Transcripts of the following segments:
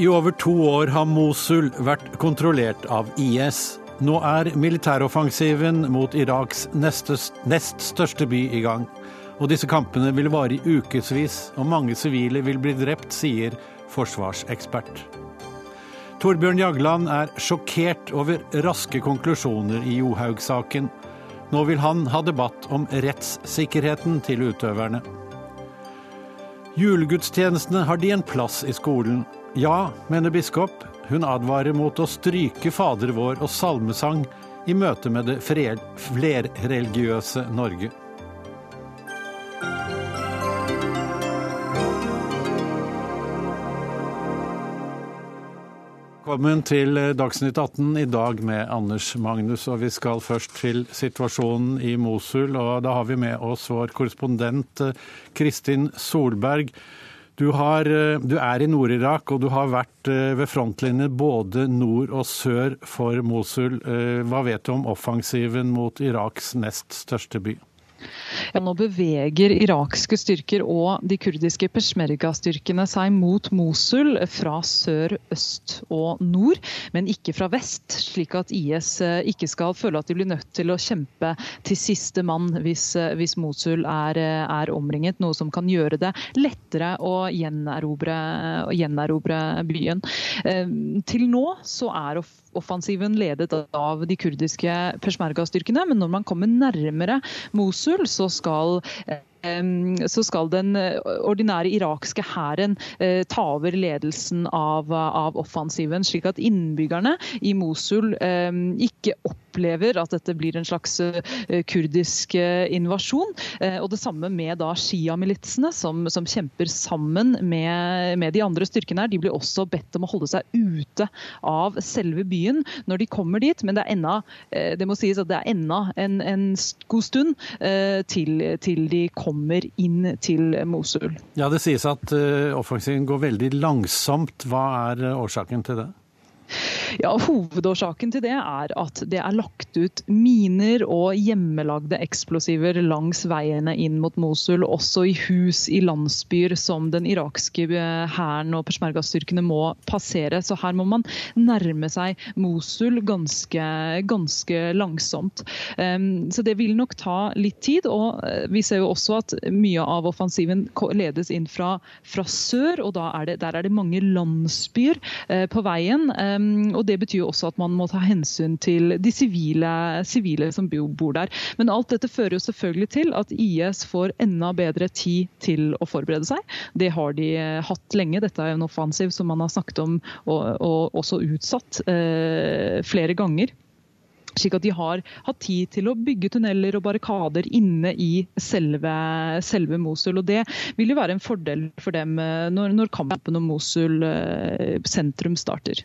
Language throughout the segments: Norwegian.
I over to år har Mosul vært kontrollert av IS. Nå er militæroffensiven mot Iraks nest største by i gang. Og disse kampene vil vare i ukevis, og mange sivile vil bli drept, sier forsvarsekspert. Torbjørn Jagland er sjokkert over raske konklusjoner i Johaug-saken. Nå vil han ha debatt om rettssikkerheten til utøverne. Julegudstjenestene har de en plass i skolen. Ja, mener biskop. Hun advarer mot å stryke Fader vår og salmesang i møte med det flerreligiøse Norge. Velkommen til Dagsnytt 18 i dag med Anders Magnus. og Vi skal først til situasjonen i Mosul. og Da har vi med oss vår korrespondent Kristin Solberg. Du, har, du er i Nord-Irak, og du har vært ved frontlinjen både nord og sør for Mosul. Hva vet du om offensiven mot Iraks nest største by? Ja, nå beveger irakske styrker og de kurdiske peshmerga-styrkene seg mot Mosul fra sør, øst og nord, men ikke fra vest, slik at IS eh, ikke skal føle at de blir nødt til å kjempe til siste mann hvis, eh, hvis Mosul er, eh, er, omringet, noe som kan gjøre det lettere å gjenerobre, å gjenerobre byen. Til nå så er offensiven ledet av de kurdiske peshmerga-styrkene, men når man kommer nærmere Mosul, så skal så skal den eh, ordinære irakske hæren eh, ta over ledelsen av, av, offensiven, slik at innbyggerne i Mosul ikke opplever at dette blir en slags eh, kurdisk invasjon. Og det samme med da Shia-militsene, som, som, kjemper sammen med, med, de andre styrkene. her. De blir også bedt om å holde seg ute av selve byen når de kommer dit, men det er enda, det må sies at det er enda en, en god stund til, til de kommer inn til Mosul. Ja, Det sies at offensiven går veldig langsomt. Hva er årsaken til det? Ja, Hovedårsaken til det er at det er lagt ut miner og hjemmelagde eksplosiver langs veiene inn mot Mosul, også i hus i landsbyer som den irakske eh, hæren og peshmerga-styrkene må passere. Så her må man nærme seg Mosul ganske, ganske langsomt. Så det vil nok ta litt tid. og eh, Vi ser jo også at mye av offensiven ledes inn fra, fra sør, og er det, der er det mange landsbyer eh, på veien. Og Det betyr jo også at man må ta hensyn til de sivile, sivile som bor der. Men alt dette fører jo selvfølgelig til at IS får enda bedre tid til å forberede seg. Det har de eh, hatt lenge. Dette er en offensiv som man har snakket om og, og også utsatt eh, flere ganger. Slik at de har hatt tid til å bygge tunneler og barrikader inne i selve, selve Mosul. Og Det vil jo være en fordel for dem eh, når, når kampen om Mosul eh, sentrum starter.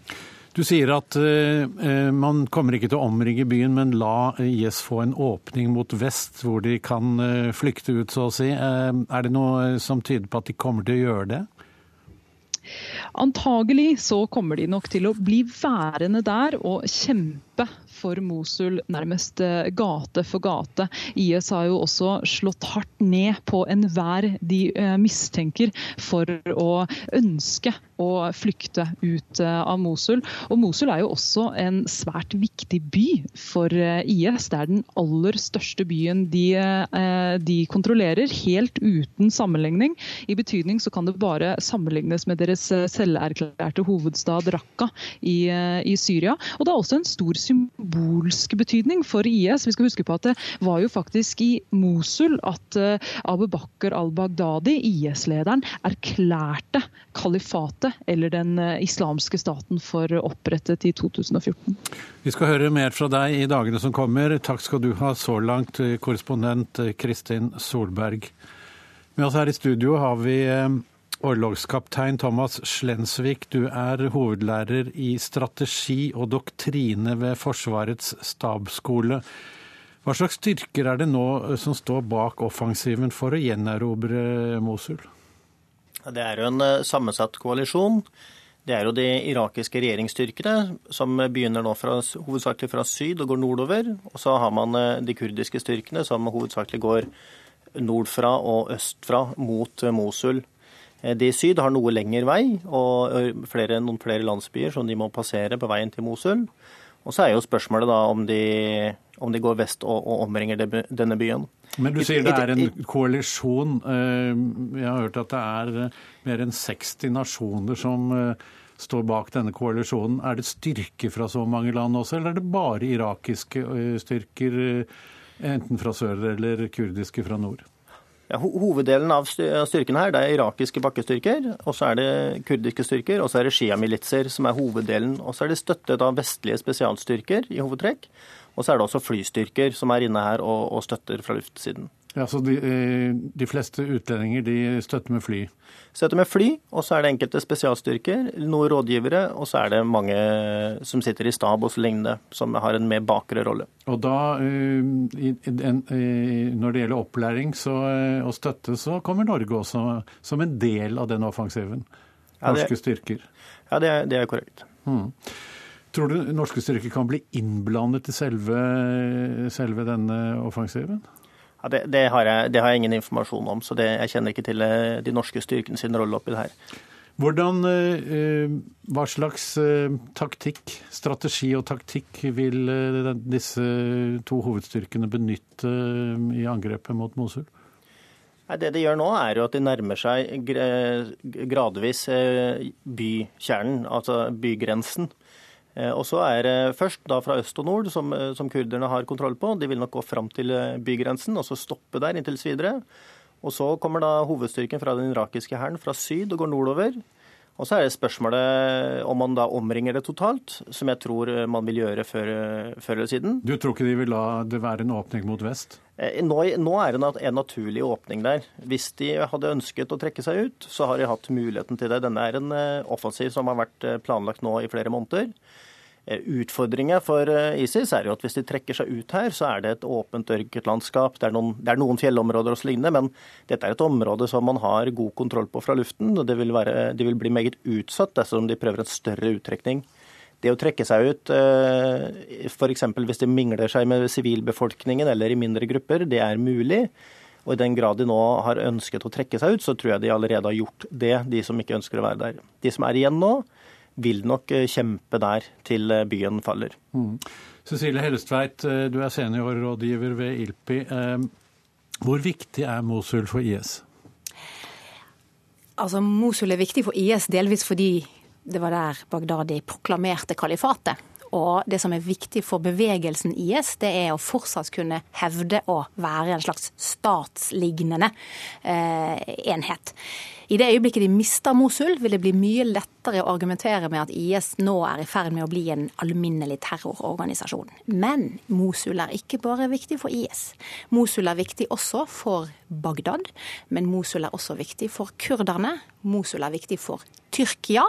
Du sier at eh, man kommer ikke til å omringe byen, men la IS få en åpning mot vest, hvor de kan uh, flykte ut, så å si. Er det noe som tyder på at de kommer til å gjøre det? Antagelig så kommer de nok til å bli værende der og kjempe for Mosul nærmest eh, gate for gate. IS har jo også slått hardt ned på enhver de eh, mistenker for å ønske å flykte ut eh, av Mosul. Og Mosul er jo også en svært viktig by for IS. Det er den aller største byen de, de kontrollerer, helt uten sammenligning. I betydning så kan det bare sammenlignes med deres selverklærte hovedstad Raqqa i, i Syria. Og det er også en stor symbol symbolsk betydning for IS. Vi skal huske på at det var jo faktisk i Mosul at eh, Abu Bakr al-Baghdadi, IS-lederen, erklærte kalifatet, eller den eh, islamske staten, for opprettet i 2014. Vi skal høre mer fra deg i dagene som kommer. Takk skal du ha så langt, korrespondent Kristin Solberg. Med oss her i studio har vi eh, Orlogskaptein Thomas Slensvik, du er hovedlærer i strategi og doktrine ved Forsvarets stabsskole. Hva slags styrker er det nå som står bak offensiven for å gjenerobre Mosul? Det er jo en eh, sammensatt koalisjon. Det er jo de irakiske regjeringsstyrkene som begynner nå fra, hovedsakelig fra syd og går nordover. Og så har man eh, de kurdiske styrkene som hovedsakelig går nordfra og østfra mot eh, Mosul. De i syd har noe lengre vei og flere, noen flere landsbyer som de må passere på veien til Mosul. Og så er jo spørsmålet da om de, om de går vest og, og omringer denne byen. Men du sier det er en koalisjon. Jeg har hørt at det er mer enn 60 nasjoner som står bak denne koalisjonen. Er det styrker fra så mange land også, eller er det bare irakiske eh, styrker, eh, enten fra sør eller kurdiske fra nord? Ja, hoveddelen av styrkene her det er irakiske bakkestyrker, og så er det kurdiske styrker, og så er det sjiamilitser som er hoveddelen. Og så er det støttet av vestlige spesialstyrker i hovedtrekk. Og så er det også flystyrker som er inne her og, og støtter fra luftsiden. Ja, Så de, eh, de, fleste utlendinger de støtter med fly? Støtter med fly, og så er det enkelte spesialstyrker, noen rådgivere, og så er det mange som sitter i stab og så lignende, som har en mer bakre rolle. Og da, eh, når det gjelder opplæring og støtte, så kommer Norge også som en del av den offensiven? Norske ja, det, styrker? Ja, det er, det er korrekt. Hmm. Tror du norske styrker kan bli innblandet i selve, selve denne offensiven? Ja, det, det, har jeg, det, har jeg, ingen informasjon om, så det, jeg kjenner ikke til eh, de norske styrkene sin rolle oppi det her. Hvordan, eh, Hva slags eh, taktikk, strategi og taktikk vil disse to hovedstyrkene benytte i angrepet mot Mosul? Det de gjør nå, er jo at de nærmer seg gradvis bykjernen, altså bygrensen. Eh, og så er det først da fra øst og nord, som, eh, som kurderne har kontroll på. De vil nok gå fram til eh, bygrensen og så stoppe der inntil videre. Og så kommer da hovedstyrken fra den irakiske hæren fra syd og går nordover. Og så er det spørsmålet om man da omringer det totalt, som jeg tror man vil gjøre før, før eller siden. Du tror ikke de vil la det være en åpning mot vest? Nå, nå er det en naturlig åpning der. Hvis de hadde ønsket å trekke seg ut, så har de hatt muligheten til det. Denne er en offensiv som har vært planlagt nå i flere måneder. Eh, Utfordringa for eh, ISIS er jo at hvis de trekker seg ut her, så er det et åpent ørketlandskap. Det det er noen fjellområder og så lignende, men dette er et område som man har god kontroll på fra luften. og vil være, De vil bli meget utsatt dersom de prøver en større uttrekning. Det å trekke seg ut, eh, f.eks. hvis de mingler seg med sivilbefolkningen eller i mindre grupper, det er mulig. Og i den grad de nå har ønsket å trekke seg ut, så tror jeg de allerede har gjort det, de som ikke ønsker å være der. De som er igjen nå, vil nok eh, kjempe der til eh, byen faller. Mm. Cecilie Hellestveit, eh, du er seniorrådgiver ved ILPI. Hvor viktig er Mosul for IS? Altså, Mosul er viktig for IS delvis fordi det var der Bagdadi proklamerte kalifatet. Og det som er viktig for bevegelsen IS, det er å fortsatt kunne hevde å være en slags statslignende eh, enhet. I det øyeblikket de mister Mosul, vil det bli mye lettere å argumentere med at IS nå er i ferd med å bli en alminnelig terrororganisasjon. Men Mosul er ikke bare viktig for IS. Mosul er viktig også for Bagdad, men Mosul er også viktig for kurderne. Mosul er viktig for Tyrkia,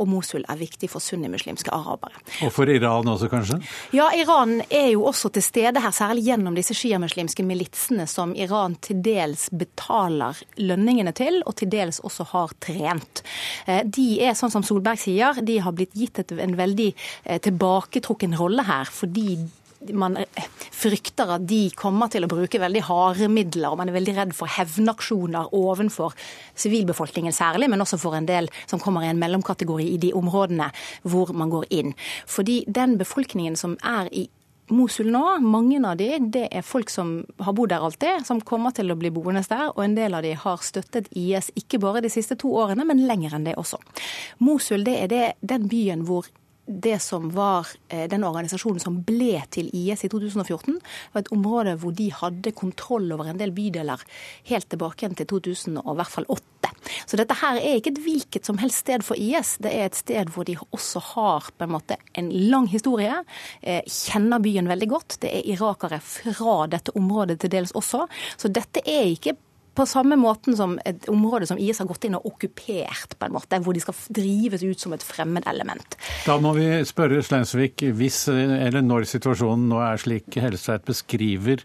og Mosul er viktig for sunnimuslimske arabere. Og for Iran også, kanskje? Ja, Iran er jo også til stede her, særlig gjennom disse sjiamuslimske militsene som Iran til dels betaler lønningene til, og til dels også har trent. Eh, de er, sånn som Solberg sier, de har blitt gitt en veldig eh, tilbaketrukken rolle her, fordi man eh, frykter at de kommer til å bruke veldig harde midler, og man er veldig redd for hevnaksjoner overfor sivilbefolkningen særlig, men også for en del som kommer i en mellomkategori i de områdene hvor man går inn. Fordi den befolkningen som er i Mosul nå, mange av de, det er folk som har bodd der alltid, som kommer til å bli boende der. Og en del av de har støttet IS ikke bare de siste to årene, men lenger enn det også. Mosul det er det, den byen hvor det som var eh, den organisasjonen som ble til IS i 2014, var et område hvor de hadde kontroll over en del bydeler helt tilbake til 2000 og i hvert fall 2008. Så dette her er ikke et hvilket som helst sted for IS. Det er et sted hvor de også har på en måte en lang historie, eh, kjenner byen veldig godt. Det er irakere fra dette området til dels også. Så dette er ikke på samme måten som et område som IS har gått inn og okkupert, på en måte, hvor de skal drives ut som et fremmedelement. Da må vi spørre Slensvik, hvis eller når situasjonen nå er slik Hellestveit beskriver,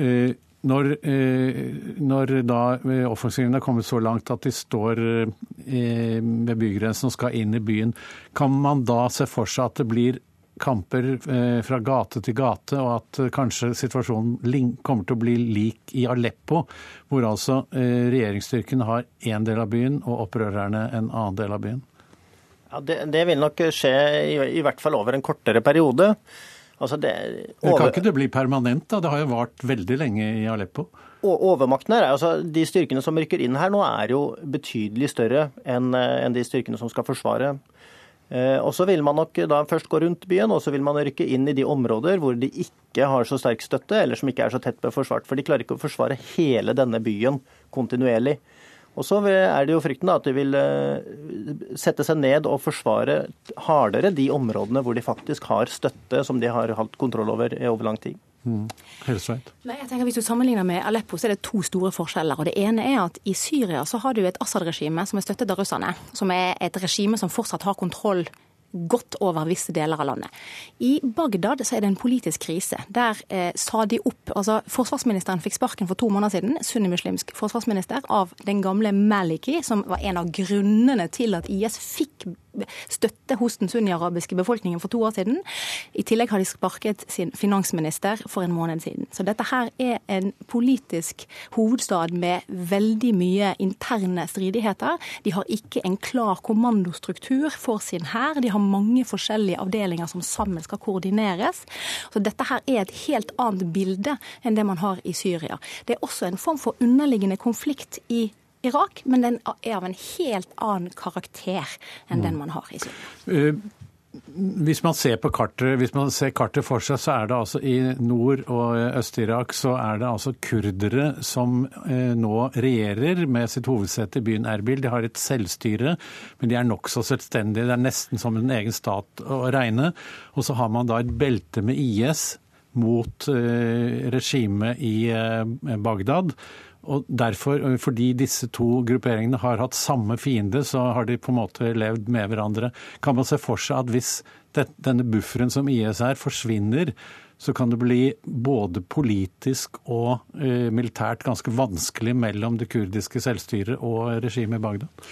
eh, når, eh, når, da offensiven er kommet så langt at de står eh, ved bygrensen og skal inn i byen, kan man da se for seg at det blir kamper eh, fra gate til gate, og at eh, kanskje situasjonen kommer til å bli lik i Aleppo, hvor altså regjeringsstyrken har én del av byen og opprørerne en annen del av byen? Ja, det, det vil nok skje i, i, hvert fall over en kortere periode. Altså det, over... Kan ikke det bli permanent? da? Det har jo vart veldig lenge i Aleppo. Overmakten her, altså De styrkene som rykker inn her nå, er jo betydelig større enn enn de styrkene som skal forsvare Eh, og så vil man nok da først gå rundt byen, og så vil man rykke inn i de områder hvor de ikke har så sterk støtte, eller som ikke er så tett beforsvart. For de klarer ikke å forsvare hele denne byen kontinuerlig. Og så er det jo frykten da, at de vil eh, sette seg ned og forsvare hardere de områdene hvor de faktisk har støtte som de har hatt kontroll over i over lang tid. Mm. Nei, jeg tenker Hvis du sammenligner med Aleppo, så er det to store forskjeller. og Det ene er at i Syria så har du et Assad-regime som er støttet av russerne. Som er et regime som fortsatt har kontroll godt over visse deler av landet. I Bagdad så er det en politisk krise. Der eh, sa de opp altså Forsvarsministeren fikk sparken for to måneder siden, sunnimuslimsk forsvarsminister, av den gamle Maliki, som var en av grunnene til at IS fikk støtte hos den sunni-arabiske befolkningen for to år siden. I tillegg har de sparket sin finansminister for en måned siden. Så dette her er en politisk hovedstad med veldig mye interne stridigheter. De har ikke en klar kommandostruktur for sin hær. De har mange forskjellige avdelinger som sammen skal koordineres. Så dette her er et helt annet bilde enn det man har i Syria. Det er også en form for underliggende konflikt i Irak, men den er av en helt annen karakter enn den man har i Syria. Eh, hvis man ser på kartet, hvis man ser kartet for seg, så er det altså i Nord- og Øst-Irak så er det altså kurdere som eh, nå regjerer med sitt hovedsete i byen Erbil. De har et selvstyre, men de er nokså selvstendige. Det er nesten som en egen stat å regne. Og så har man da et belte med IS mot eh, regimet i Bagdad. Og derfor, Fordi disse to grupperingene har hatt samme fiende, så har de på en måte levd med hverandre. Kan man se for seg at hvis denne bufferen som IS er, forsvinner, så kan det bli både politisk og eh, militært ganske vanskelig mellom det kurdiske selvstyret og regimet i Bagdad?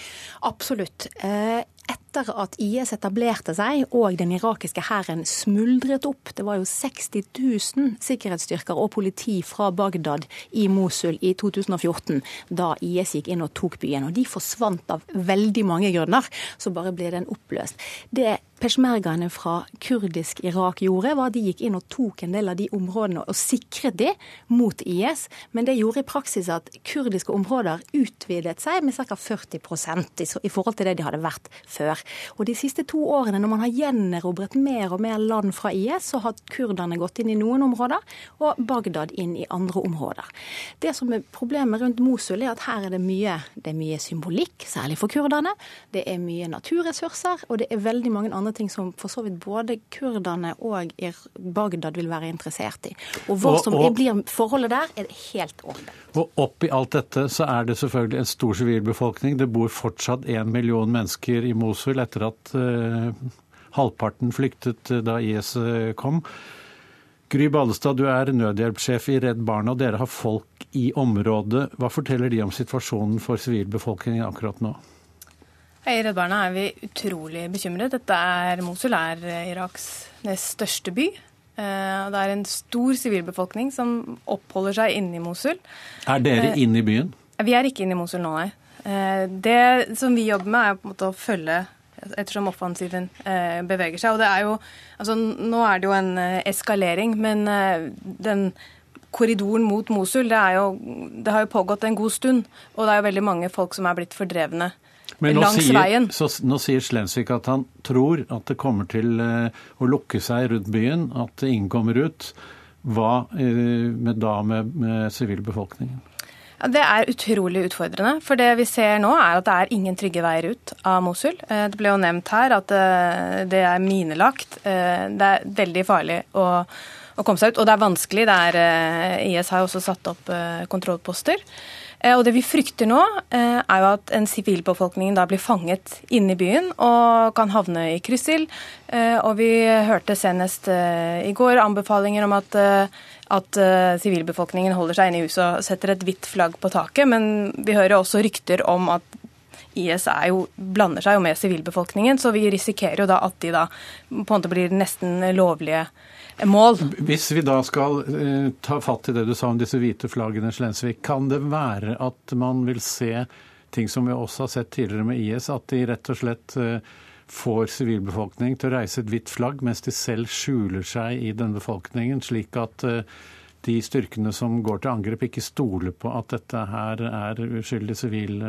Absolutt. Eh, etter at IS etablerte seg og den irakiske hæren smuldret opp. Det var jo 60 000 sikkerhetsstyrker og politi fra Bagdad i Mosul i 2014, da IS gikk inn og tok byen. Og de forsvant av veldig mange grunner. Så bare ble den oppløst. Det peshmergaene fra kurdisk Irak gjorde, var at de gikk inn og tok en del av de områdene og sikret de mot IS. Men det gjorde i praksis at kurdiske områder utvidet seg med ca. 40% i forhold til det de hadde vært før. Og De siste to årene, når man har gjenerobret mer og mer land fra IS, så har kurderne gått inn i noen områder, og Bagdad inn i andre områder. Det som er Problemet rundt Mosul er at her er det mye, det er mye symbolikk, særlig for kurderne. Det er mye naturressurser, og det er veldig mange andre ting som for så vidt både kurderne og Bagdad vil være interessert i. Og hva som og, og, blir forholdet der, er helt åpent. Og oppi alt dette så er det selvfølgelig en stor sivilbefolkning. Det bor fortsatt én million mennesker i Mosul etter at uh, halvparten flyktet uh, da IS uh, kom. Gry Ballestad, du er nødhjelpssjef i Redd Barna, og dere har folk i området. Hva forteller de om situasjonen for sivilbefolkningen akkurat nå? I Redd Barna er vi utrolig bekymret. Dette er Mosul er Iraks nest største by. Eh, det er en stor sivilbefolkning som oppholder seg inne i Mosul. Er dere eh, inne i byen? Vi er ikke inne i Mosul nå, nei. Eh, det som vi jobber med, er på en måte å følge ettersom offensiven beveger seg. Og det er jo Altså, nå er det jo en eskalering, men den korridoren mot Mosul, det, jo, det har jo pågått en god stund. Og det er jo veldig mange folk som er blitt fordrevne men langs sier, veien. Så, nå sier Slensvik at han tror at det kommer til å lukke seg rundt byen, at ingen kommer ut. Hva med da med sivilbefolkningen? Det er utrolig utfordrende. For det vi ser nå, er at det er ingen trygge veier ut av Mosul. Eh, det ble jo nevnt her at det er minelagt. Det er veldig farlig å, å komme seg ut. Og det er vanskelig. Det er, IS har også satt opp kontrollposter. Eh, og det vi frykter nå, eh, er jo at en sivilbefolkning da blir fanget inne i byen og kan havne i kryssild. Eh, og vi hørte senest i går anbefalinger om at at sivilbefolkningen holder seg inne i huset og setter et hvitt flagg på taket. Men vi hører også rykter om at IS jo, blander seg jo med sivilbefolkningen, så vi risikerer jo da at de da på en måte blir nesten lovlige mål. Hvis vi da skal uh, ta fatt i det du sa om disse hvite flaggene, Slensvik, kan det være at man vil se ting som vi også har sett tidligere med IS, at de rett og slett uh, får sivilbefolkning til å reise et hvitt flagg, mens de selv skjuler seg i denne befolkningen, slik at uh, de styrkene som går til angrep, ikke stoler på at dette her er uskyldig sivil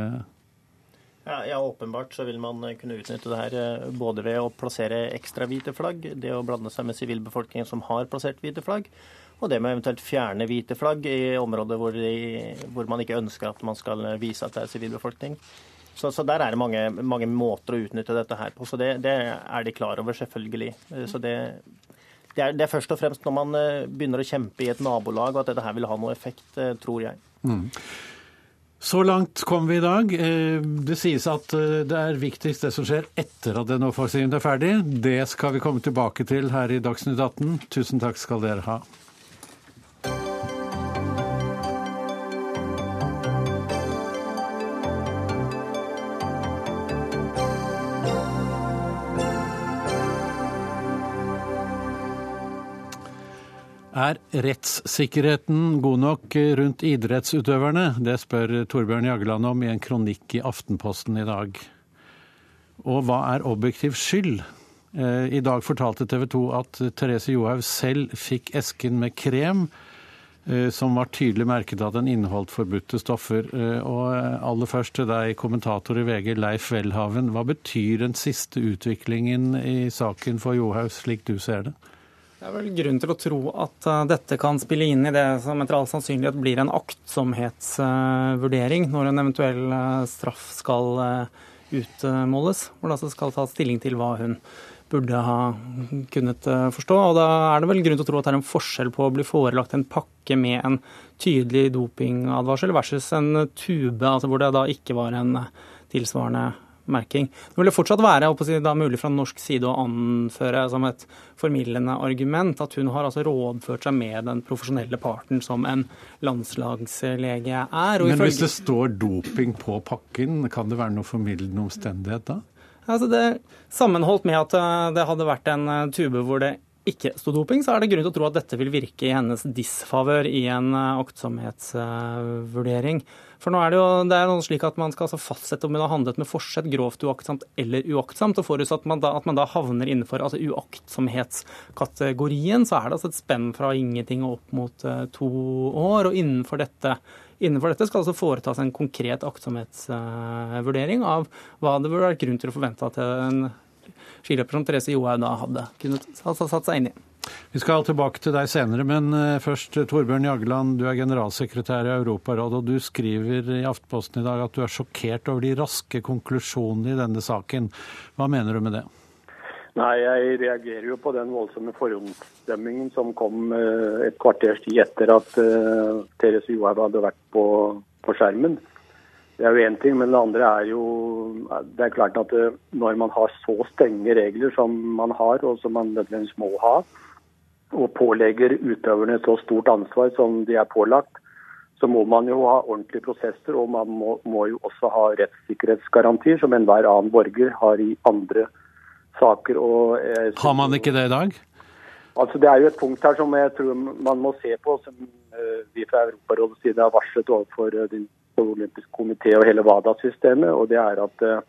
ja, ja, åpenbart så vil man kunne utnytte det her eh, både ved å plassere ekstra hvite flagg, det å blande seg med sivilbefolkningen som har plassert hvite flagg, og det med eventuelt fjerne hvite flagg i områder hvor, de, hvor man ikke ønsker at man skal vise at det er sivilbefolkning. Så, så, der er det mange, mange, måter å utnytte dette her på. Så det, det er de klar over, selvfølgelig. Eh, så det, det, er, det, er, først og fremst når man eh, begynner å kjempe i et nabolag og at dette her vil ha noe effekt, tror jeg. Mm. Så langt kom vi i dag. Eh, det sies at eh, det er viktigst det som skjer etter at den offensiven er ferdig. Det skal vi komme tilbake til her i Dagsnytt 18. Tusen takk skal dere ha. Er rettssikkerheten god nok rundt idrettsutøverne? Det spør Torbjørn Jagland om i en kronikk i Aftenposten i dag. Og hva er objektiv skyld? Eh, I dag fortalte TV 2 at Therese Johaug selv fikk esken med krem eh, som var tydelig merket at den inneholdt forbudte stoffer. Eh, og aller først til deg, kommentator i VG, Leif Welhaven. Hva betyr den siste utviklingen i saken for Johaug, slik du ser det? Det er vel grunn til å tro at uh, dette kan spille inn i det som etter all sannsynlighet blir en aktsomhetsvurdering når en eventuell uh, straff skal utmåles. Hvor det altså skal tas stilling til hva hun burde ha kunnet forstå. Og da er det vel grunn til å tro at det er en forskjell på å bli forelagt en pakke med en tydelig dopingadvarsel versus en tube, altså hvor det da ikke var en tilsvarende merking. Det vil fortsatt være si, mulig fra norsk side å anføre som et formildende argument at hun har altså rådført seg med den profesjonelle parten som en landslagslege er. Men hvis det står doping på pakken, kan det være noe formildende omstendighet da? Altså det, Sammenholdt med at eh, det hadde vært en eh, tube hvor det ikke sto doping, så er det grunn til å tro at dette vil virke i hennes disfavør i en eh, aktsomhetsvurdering. For nå er det jo det er slik at man skal altså fastsette om hun har handlet med forsett, grovt uaktsomt eller uaktsomt. og Forutsatt at at man da havner innenfor altså uaktsomhetskategorien, så er det altså et spenn fra ingenting og opp mot uh, to år. og innenfor dette Innenfor dette skal altså foretas en konkret aktsomhetsvurdering av hva det burde vært grunn til å forvente at en skiløper som Therese Johaug da hadde kunnet satt seg inn i. Vi skal tilbake til deg senere, men eh, først Torbjørn Jagland. Du er generalsekretær i Europarådet, og du skriver i Aftenposten i dag at du er sjokkert over de raske konklusjonene i denne saken. Hva mener du med det? Nei, Jeg reagerer jo på den voldsomme forhåndsstemmingen som kom eh, et kvarters tid etter at Therese Johaug hadde vært på, på, skjermen. Det er jo én ting, men det andre er jo Det er klart at når man har så strenge regler som man har, og som man nødvendigvis må ha, og pålegger utøverne så stort ansvar som de er pålagt, så må man jo ha ordentlige prosesser, og man må, må jo også ha rettssikkerhetsgarantier, som enhver annen borger har i andre saker. Og, eh, har man ikke det i dag? Altså Det er jo et punkt her som jeg tror man må se på, som eh, vi fra Europarådets side har varslet overfor eh, den olympiske komité og hele WADA-systemet. og det er at, eh,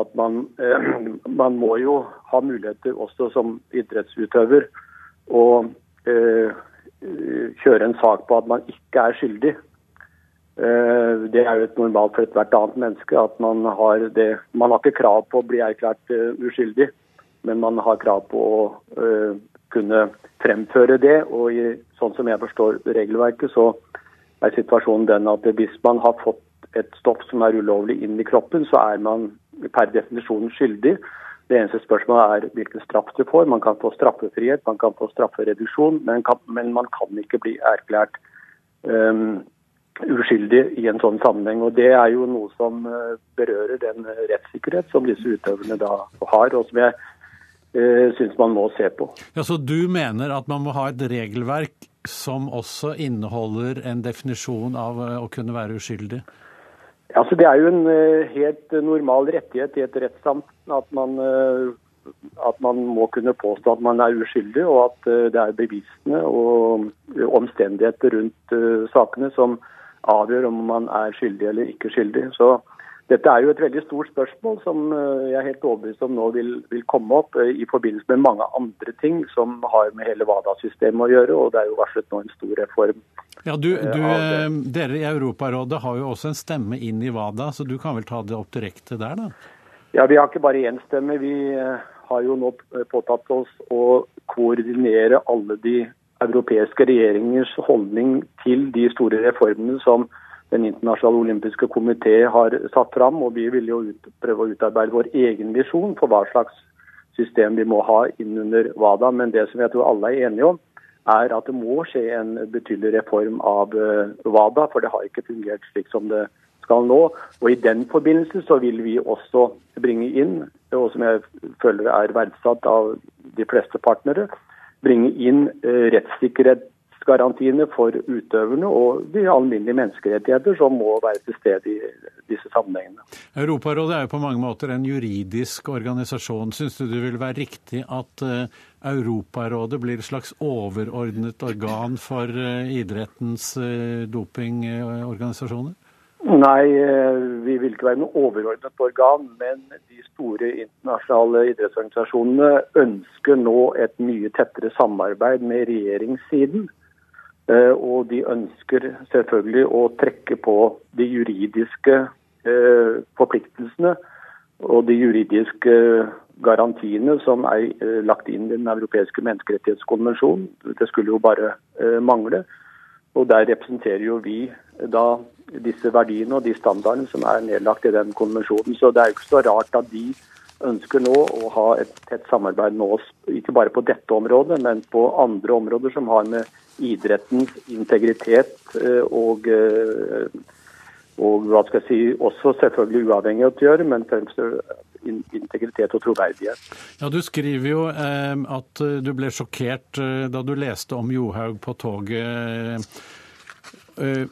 at man, eh, man, må jo ha muligheter også som idrettsutøver å eh, kjøre en sak på at man ikke er skyldig. Eh, det er jo et normalt for ethvert annet menneske at man har det Man har ikke krav på å bli erklært eh, uskyldig, men man har krav på å eh, kunne fremføre det. Og i, sånn som jeg forstår regelverket, så er situasjonen den at hvis man har fått et stoff som er ulovlig inn i kroppen, så er man per definisjon skyldig. Det eneste spørsmålet er hvilken straff du får. Man kan få straffefrihet, man kan få straffereduksjon, men, kan, men man kan ikke bli erklært um, uskyldig i en sånn sammenheng. Og Det er jo noe som uh, berører den rettssikkerhet som disse utøverne da har, og som jeg uh, syns man må se på. Ja, Så du mener at man må ha et regelverk som også inneholder en definisjon av uh, å kunne være uskyldig? Ja, så det er jo en helt normal rettighet i et rettssamfunn at man, uh, at man må kunne påstå at man er uskyldig, og at uh, det er bevisene og omstendigheter rundt sakene som avgjør om man er skyldig eller ikke skyldig. Så dette er jo et veldig stort spørsmål som jeg er helt overbevist om nå vil, vil komme opp i forbindelse med mange andre ting som har med hele WADA-systemet å gjøre. Og det er jo varslet nå en stor reform ja, du, du, eh, Dere i Europarådet har jo også en stemme inn i WADA, så du kan vel ta det opp direkte der, da? Ja, vi har ikke bare én stemme. Vi eh, har jo nå påtatt oss å koordinere alle de europeiske regjeringers holdning til de store reformene som Den internasjonale olympiske komité har satt fram. Og vi vil jo ut, prøve å utarbeide vår egen visjon for hva slags system vi må ha innunder WADA. Men det som jeg tror alle er enige om, er at det må skje en betydelig reform av eh, WADA, for det har ikke fungert slik som det skal nå. Og I den forbindelse så vil vi også bringe inn, og som jeg føler er verdsatt av de fleste partnere, bringe inn rettssikkerhetsgarantiene for utøverne og de alminnelige menneskerettigheter som må være til stede i disse sammenhengene. Europarådet er jo på mange måter en juridisk organisasjon. Syns du det vil være riktig at eh, Europarådet blir et slags overordnet organ for eh, idrettens eh, dopingorganisasjoner? Nei, vi vil ikke være noe overordnet organ. Men de store internasjonale idrettsorganisasjonene ønsker nå et mye tettere samarbeid med regjeringssiden. Eh, og de ønsker selvfølgelig å trekke på de juridiske eh, forpliktelsene og de juridiske garantiene som er eh, lagt inn i Den europeiske menneskerettighetskonvensjonen. Det skulle jo bare mangle. Og der representerer jo vi da disse verdiene og de standardene som er nedlagt i den konvensjonen. Så det er jo ikke så rart at de ønsker nå å ha et tett samarbeid med oss, ikke bare på dette området, men på andre områder som har med idrettens integritet eh, og, eh, og hva skal jeg si, også selvfølgelig uavhengighet å gjøre, men fremst integritet og troverdighet. Ja, Du skriver jo eh, at du ble sjokkert eh, da du leste om Johaug på toget. Eh,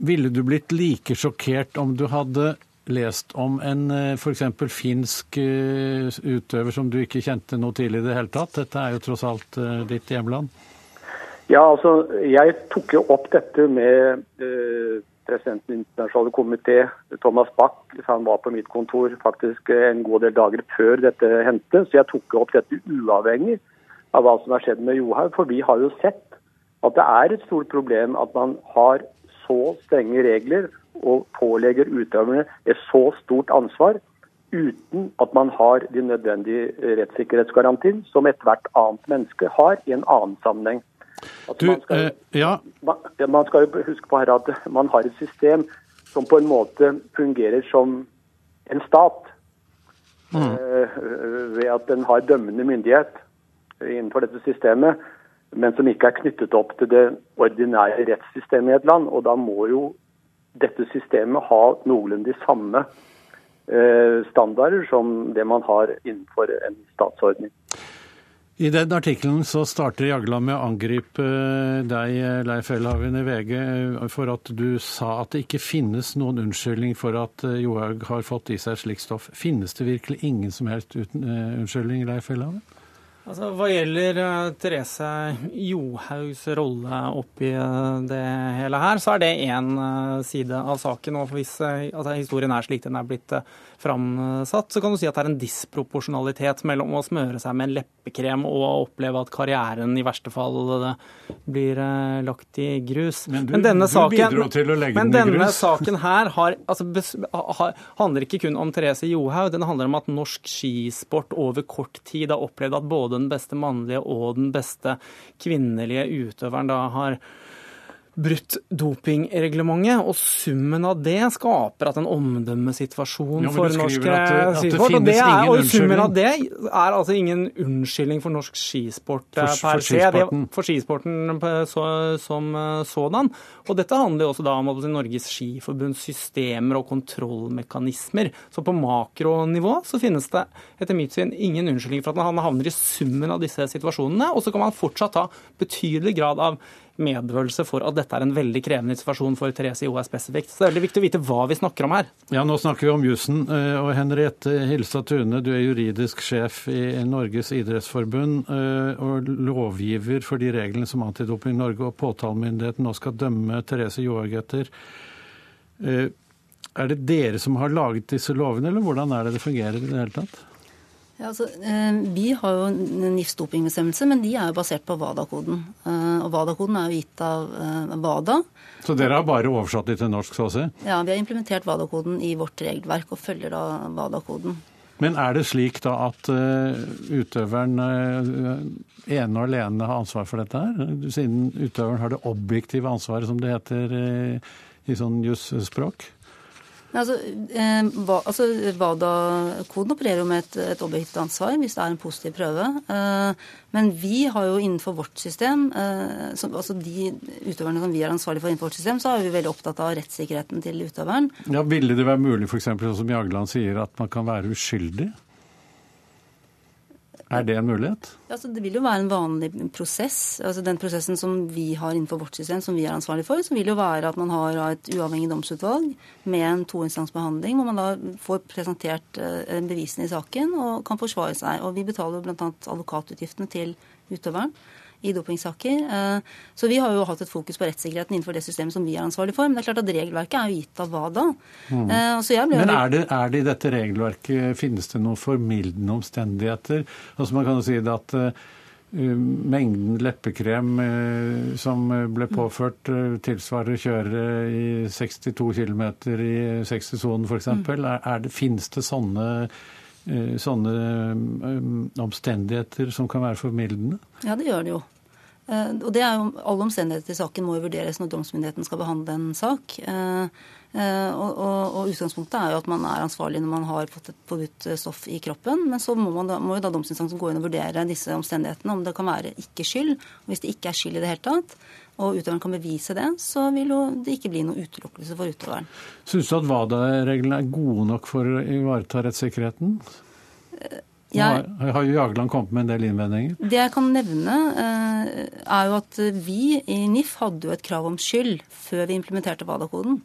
ville du blitt like sjokkert om du hadde lest om en f.eks. finsk utøver som du ikke kjente noe til i det hele tatt? Dette er jo tross alt ditt hjemland. Ja, altså, Jeg tok jo opp dette med eh, presidenten i internasjonale komité, Thomas Bach. Han var på mitt kontor faktisk en god del dager før dette hendte. Så jeg tok opp dette uavhengig av hva som har skjedd med Johaug. For vi har jo sett at det er et stort problem at man har så strenge regler og pålegger utøverne et så stort ansvar uten at man har de nødvendige rettssikkerhetsgarantiene som ethvert annet menneske har i en annen sammenheng. Du, man, skal, eh, ja. man, man, skal jo huske på her at man har et system som på en måte fungerer som en stat. Mm. Eh, ved at den har dømmende myndighet innenfor dette systemet, men som ikke er knyttet opp til det ordinære rettssystemet i et land. Og da må jo dette systemet ha noenlunde de samme eh, standarder som det man har innenfor en statsordning. I den artikkelen så starter Jagland med å angripe eh, deg, Leif Elhaven i VG, for at du sa at det ikke finnes noen unnskyldning for at eh, Johaug har fått i seg slikt stoff. Finnes det virkelig ingen som helst uten, unnskyldning, Leif Elhagen? Altså, hva gjelder uh, Therese Johaugs rolle oppi uh, det hele her, så er det én uh, side av saken. Og hvis altså, historien er slik den er blitt framsatt, så kan du si at det er en disproporsjonalitet mellom å smøre seg med en leppekrem og å oppleve at karrieren i verste fall blir lagt i grus. Men du, men denne du saken, til å legge men den i grus. Saken her har, altså, handler ikke kun om Therese Johaug, den handler om at norsk skisport over kort tid har opplevd at både den beste mannlige og den beste kvinnelige utøveren da har brutt dopingreglementet, og summen av det skaper at en omdømmesituasjon ja, for norsk skisport. Og, det er, og summen av det er altså ingen unnskyldning for norsk skisport for, per for skisporten. for skisporten så, som eh, sådan. Og dette handler jo også da om Norges Skiforbunds systemer og kontrollmekanismer. Så på makronivå så finnes det etter mitt syn ingen unnskyldning for at han havner i summen av disse situasjonene. Og så kan man fortsatt ha betydelig grad av medfølelse for at dette er en veldig krevende situasjon for Therese Johaug spesifikt. Så det er veldig viktig å vite hva vi snakker om her. Ja, Nå snakker vi om jussen. Eh, og Henriette Hilstad Tune, du er juridisk sjef i Norges idrettsforbund eh, og lovgiver for de reglene som Antidoping Norge og påtalemyndigheten nå skal dømme Therese Johaug etter. Eh, er det dere som har laget disse lovene, eller hvordan er det det fungerer i det hele tatt? Ja, altså, eh, vi har jo NIFs dopingbestemmelse, men de er jo basert på WADA-koden. Eh, og WADA-koden er jo gitt av eh, WADA. Så dere har bare oversatt det til norsk, så å si? Ja, vi har implementert WADA-koden i vårt regelverk og følger da WADA-koden. Men er det slik da at utøveren ene og alene har ansvar for dette her? Siden utøveren har det objektive ansvaret, som det heter i sånn jusspråk? Altså, eh, altså WADA-koden opererer jo med et, et, objektivt ansvar hvis det er en positiv prøve. Eh, men vi har jo innenfor vårt system, eh, som, altså de utøverne som vi er ansvarlig for innenfor vårt system, så er vi veldig opptatt av rettssikkerheten til utøveren. Ja, Ville det være mulig f.eks. som Jagland sier, at man kan være uskyldig? Er det en mulighet? Altså, det vil jo være en vanlig prosess. Altså, den prosessen som vi har innenfor vårt system, som vi er ansvarlig for, så vil jo være at man har et uavhengig domsutvalg med en toinstansbehandling, hvor man da får presentert eh, bevisene i saken og kan forsvare seg. Og vi betaler bl.a. advokatutgiftene til utøveren i dopingsaker. Eh, så vi har jo hatt et fokus på rettssikkerheten innenfor det systemet som vi er ansvarlig for. Men det er klart at regelverket er jo gitt av WADA. Mm. Eh, men er det, er det, i dette regelverket, finnes det noen formildende omstendigheter? Altså Man kan jo si det at uh, mengden leppekrem som ble påført, uh, tilsvarer å kjøre i 62 km i 60-sonen f.eks. Mm. Det, finnes det sånne Eh, sånne eh, omstendigheter som kan være formildende? Ja, det gjør det jo. Eh, og det er jo, Alle omstendigheter i saken må jo vurderes når domsmyndigheten skal behandle en sak. Og, og, og, Utgangspunktet er jo at man er ansvarlig når man har fått et forbudt stoff i kroppen. Men så må, da, må jo da domsinstansen gå inn og vurdere disse omstendighetene, om det kan være ikke skyld. Og hvis det ikke er skyld i det hele tatt, og utøveren kan bevise det, så vil jo det ikke bli noe utelukkelse for utøveren. Syns du at WADA-reglene er gode nok for å ivareta rettssikkerheten? Jeg, har jo Jagland kommet med en del innvendinger? Det jeg kan nevne, eh, er jo at vi i NIF hadde jo et krav om skyld før vi implementerte WADA-koden.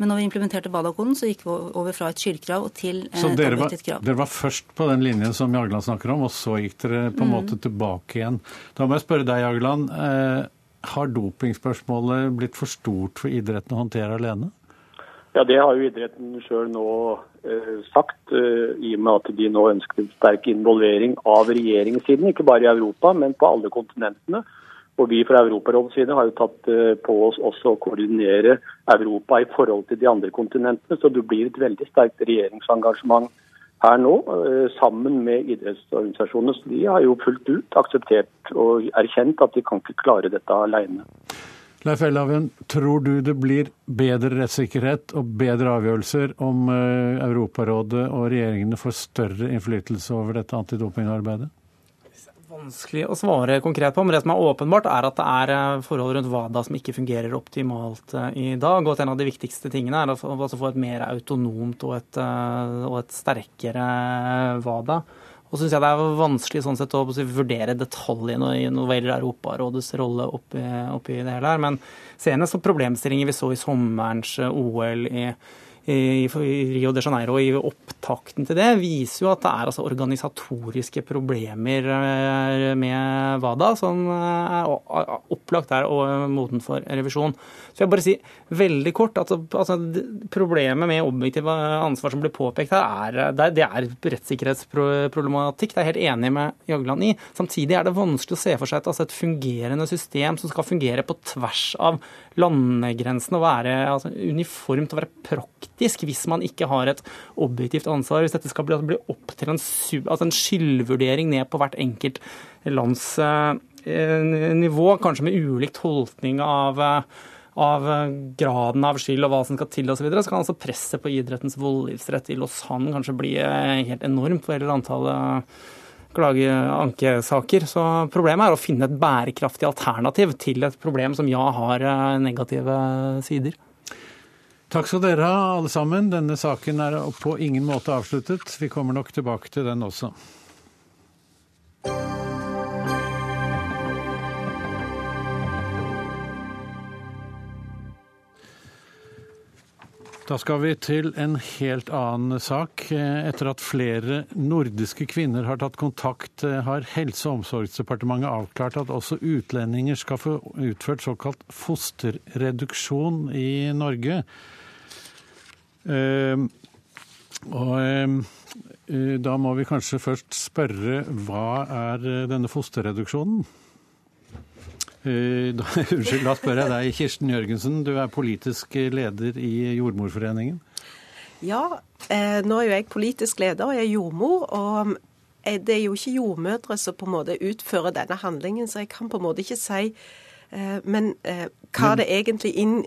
Men når vi implementerte WADA-koden, så gikk vi over fra et skyldkrav til et objektivt krav. Dere var først på den linjen som Jagland snakker om, og så gikk dere på en mm. måte tilbake igjen. Da må jeg spørre deg, Jagland. Har dopingspørsmålet blitt for stort for idretten å håndtere alene? Ja, Det har jo idretten sjøl nå eh, sagt, eh, i og med at de nå ønsker sterk involvering av regjeringssiden. Ikke bare i Europa, men på alle kontinentene. Og Vi fra Europarådets side har jo tatt eh, på oss også å koordinere Europa i forhold til de andre kontinentene. Så det blir et veldig sterkt regjeringsengasjement her nå, eh, sammen med idrettsorganisasjonene. Så de har jo fullt ut akseptert og erkjent at de kan ikke klare dette alene. Leif Elhaven, tror du det blir bedre rettssikkerhet og bedre avgjørelser om eh, Europarådet og regjeringene får større innflytelse over dette antidopingarbeidet? Vanskelig å svare konkret på, men det som er åpenbart, er at det er eh, forhold rundt WADA som ikke fungerer optimalt eh, i dag. Og at en av de viktigste tingene er å få et mer autonomt og et, eh, og et sterkere WADA. Og så syns jeg det er vanskelig sånn sett å vurdere detaljene i noe gjelder Europarådets rolle oppi, oppi det hele her. Men senest problemstillinger vi så i sommerens OL i i Rio de Janeiro i opptakten til det, viser jo at det er altså organisatoriske problemer eh, med WADA som eh, er opplagt er moden for revisjon. Så jeg bare si veldig kort at altså, problemet med objektiv ansvar som blir påpekt her, er, det er rettssikkerhetsproblematikk. Det er jeg helt enig med Jagland i. Samtidig er det vanskelig å se for seg et, altså et fungerende system som skal fungere på tvers av landegrensene og være altså, uniformt og være praktisk hvis man ikke har et objektivt ansvar. Hvis dette skal bli, altså, bli opp til en, altså en skyldvurdering ned på hvert enkelt lands eh, nivå, kanskje med ulik tolkning av av graden av skyld og hva som skal til osv., så, videre, så kan altså presset på idrettens voldgiftsrett i Lausanne kanskje bli eh, helt enormt for hele antallet klageankesaker. Så problemet er å finne et bærekraftig alternativ til et problem som ja har eh, negative sider. Takk skal dere ha, alle sammen. Denne saken er på ingen måte avsluttet. Vi kommer nok tilbake til den også. Da skal vi til en helt annen sak. Etter at flere nordiske kvinner har tatt kontakt, har Helse- og omsorgsdepartementet avklart at også utlendinger skal få utført såkalt fosterreduksjon i Norge. Eh, og eh, da må vi kanskje først spørre hva er denne fosterreduksjonen? Eh, da, unnskyld, da spør jeg deg, Kirsten Jørgensen. Du er politisk leder i Jordmorforeningen. Ja, eh, nå er jo jeg politisk leder og jeg er jordmor. og eh, det er jo ikke jordmødre som på en måte utfører denne handlingen, så jeg kan på en måte ikke si eh, Men hva det egentlig inn,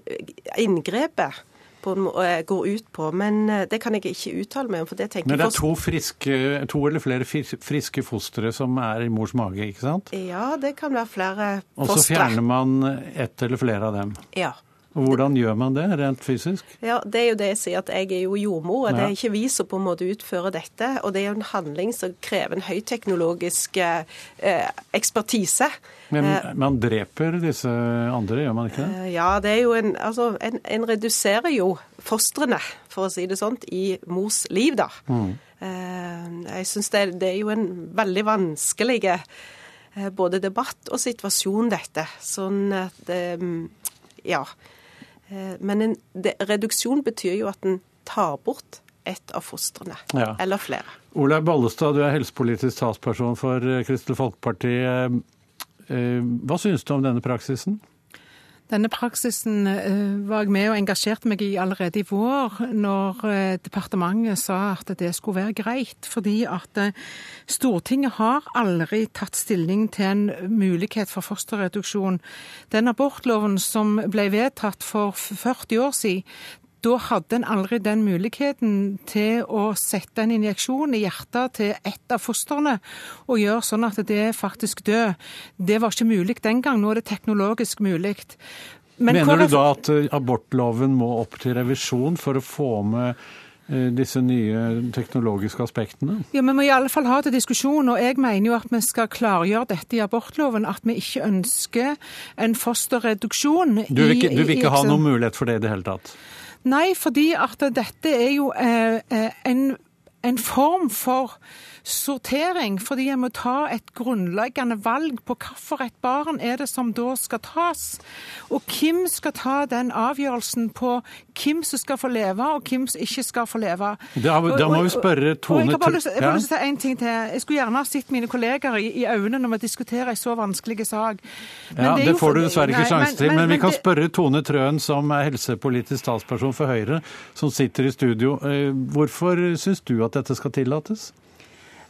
inngrepet går ut på. Men eh, det kan jeg ikke uttale meg om. for det tenker Men det er to, friske, to eller flere friske fostre som er i mors mage, ikke sant? Ja, det kan være flere fostre. Og så fjerner man ett eller flere av dem? Ja. Hvordan gjør man det rent fysisk? Ja, Det er jo det jeg sier, at jeg er jo jordmor. og. Det er ikke vi som på en måte utfører dette. Og det er jo en handling som krever en høyteknologisk eh, ekspertise. Men eh, man dreper disse andre, gjør man ikke det? Eh, ja, det er jo en Altså, en, en reduserer jo fostrene, for å si det sånt, i mors liv, da. Mm. Eh, jeg syns det, det, er jo en veldig vanskelig både debatt og situasjon, dette. Sånn at Ja. Eh, men en det, reduksjon betyr jo at en tar bort ett av fostrene, ja. eller flere. Olaug Bollestad, du er helsepolitisk talsperson for eh, Kristelig Folkeparti. Eh, hva synes du om denne praksisen? Denne praksisen var jeg med og engasjerte meg i allerede i vår, når departementet sa at det skulle være greit. Fordi at Stortinget har aldri tatt stilling til en mulighet for fosterreduksjon. Den abortloven som ble vedtatt for 40 år siden, da hadde en aldri den muligheten til å sette en injeksjon i hjertet til ett av fostrene og gjøre sånn at det faktisk dør. Det var ikke mulig den gang. Nå er det teknologisk mulig. Men Mener du da at eh, abortloven må opp til revisjon for å få med eh, disse nye teknologiske aspektene? Ja, Vi må i alle fall ha til diskusjon, og jeg mener jo at vi skal klargjøre dette i abortloven. At vi ikke ønsker en fosterreduksjon. Du vil ikke, du vil ikke ha noen mulighet for det i det hele tatt? Nei, fordi at dette er jo eh, eh, en, en form for sortering, fordi jeg må ta et grunnleggende valg på hvilket barn er det som da skal tas. Og hvem skal ta den avgjørelsen på hvem som skal få leve, og hvem som ikke skal få leve. Da, da må vi spørre Tone Jeg har bare lyst til å si en ting til. Jeg skulle gjerne ha sett mine kolleger i, i øynene når vi diskuterer en så vanskelig sak. Men ja, Det, det får du dessverre ikke sjanse til, men, men, men, vi kan det... spørre Tone Trøen, som er helsepolitisk talsperson for Høyre, som sitter i studio. Eh, hvorfor syns du at dette skal tillates?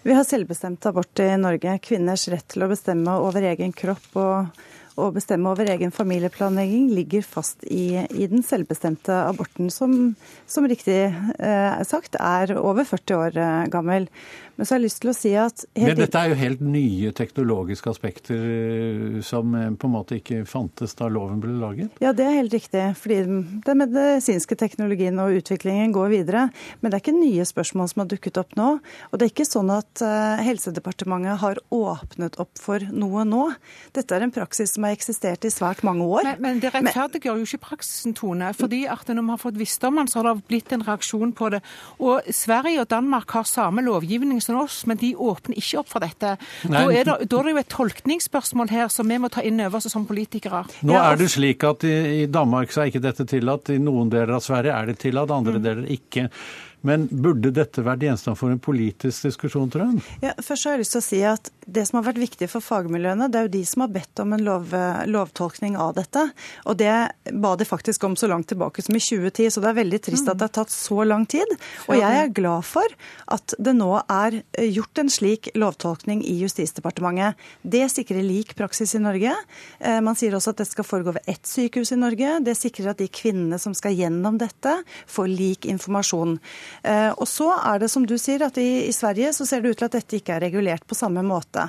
Vi har selvbestemt abort i Norge. Kvinners rett til å bestemme over egen kropp og, og bestemme over egen familieplanlegging ligger fast i, i den selvbestemte aborten, som, som riktig eh, sagt er over 40 år eh, gammel. Men så har jeg lyst til å si at Men dette er jo helt nye teknologiske aspekter eh, som eh, på en måte ikke fantes da loven ble laget? Ja, det er helt riktig. Fordi den medisinske teknologien og utviklingen går videre. Men det er ikke nye spørsmål som har dukket opp nå. Og det er ikke sånn at eh, Helsedepartementet har åpnet opp for noe nå. Dette er en praksis som har eksistert i svært mange år. Men, men det rettferdiggjør jo ikke praksisen, Tone. fordi at når vi har fått visst om den, så har det blitt en reaksjon på det. Og Sverige og Danmark har samme lovgivning som oss, men de åpner ikke opp for dette. Da er, det, da er, det, jo et tolkningsspørsmål her som vi må ta inn over oss som politikere. Nå er det slik at i, i Danmark så er ikke dette tillatt. I noen deler av Sverige er det tillatt, andre mm. deler ikke. Men burde dette vært gjenstand for en politisk diskusjon, tror jeg? Ja, først har jeg lyst til å si at Det som har vært viktig for fagmiljøene, det er jo de som har bedt om en lov, lovtolkning av dette. Og det ba de faktisk om så langt tilbake som i 2010, så det er veldig trist at det har tatt så lang tid. Og jeg er glad for at det nå er gjort en slik lovtolkning i Justisdepartementet. Det sikrer lik praksis i Norge. Eh, man sier også at det skal foregå ved ett sykehus i Norge. Det sikrer at de kvinnene som skal gjennom dette, får lik informasjon. Eh, og så er det som du sier, at i, i Sverige så ser det ut til at dette ikke er regulert på samme måte.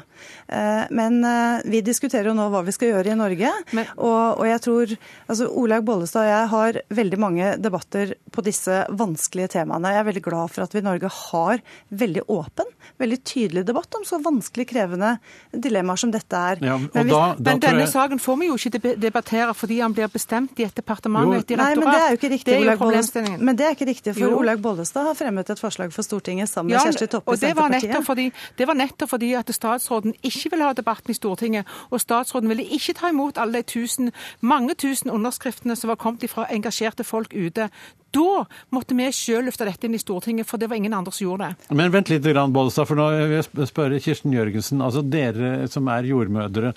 Eh, men eh, vi diskuterer jo nå hva vi skal gjøre i Norge. Men, og, og, jeg tror altså Olaug Bollestad og jeg har veldig mange debatter på disse vanskelige temaene. Jeg er veldig glad for at vi i Norge har veldig åpen, veldig tydelig debatt om så vanskelig krevende dilemmaer som dette er. Ja, men, hvis, da, da men denne jeg... saken får vi jo ikke debattere fordi han blir bestemt i et departement og et direktorat. Nei, men det er jo ikke riktig. Det men det er ikke riktig, for Olaug Bollestad har fremmet et forslag for Stortinget sammen med ja, Kjersti Toppe og Senterpartiet. Fordi, det var nettopp fordi at statsråden ikke ville ha debatten i Stortinget, og statsråden ville ikke ta imot alle de tusen, mange tusen underskriftene som var kommet fra engasjerte folk ute. Da måtte vi sjøl løfte dette inn i Stortinget, for det var ingen andre som gjorde det. Men vent litt, Bollestad, for nå vil jeg spørre Kirsten Jørgensen. Altså Dere som er jordmødre.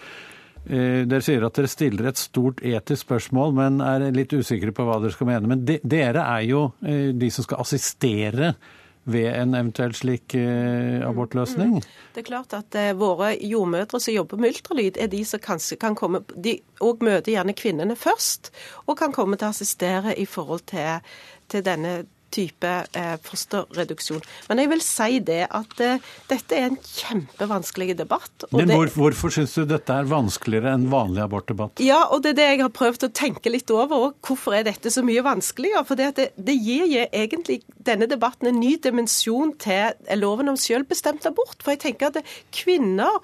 Eh, dere sier at dere stiller et stort etisk spørsmål, men er litt usikre på hva dere skal mene. Men de, dere er jo eh, de som skal assistere ved en eventuell slik eh, abortløsning? Mm, mm. Det er klart at eh, Våre jordmødre som jobber med ultralyd, er de som kanskje kan komme De òg møter gjerne kvinnene først, og kan komme til å assistere i forhold til, til denne type eh, fosterreduksjon. Men jeg vil si det at eh, dette er en kjempevanskelig debatt. Men hvor, hvorfor syns du dette er vanskeligere enn vanlig abortdebatt? Ja, og det er det jeg har prøvd å tenke litt over. òg. hvorfor er dette så mye vanskeligere? For det, det, det gir egentlig denne debatten en ny dimensjon til loven om selvbestemt abort. For jeg tenker at kvinner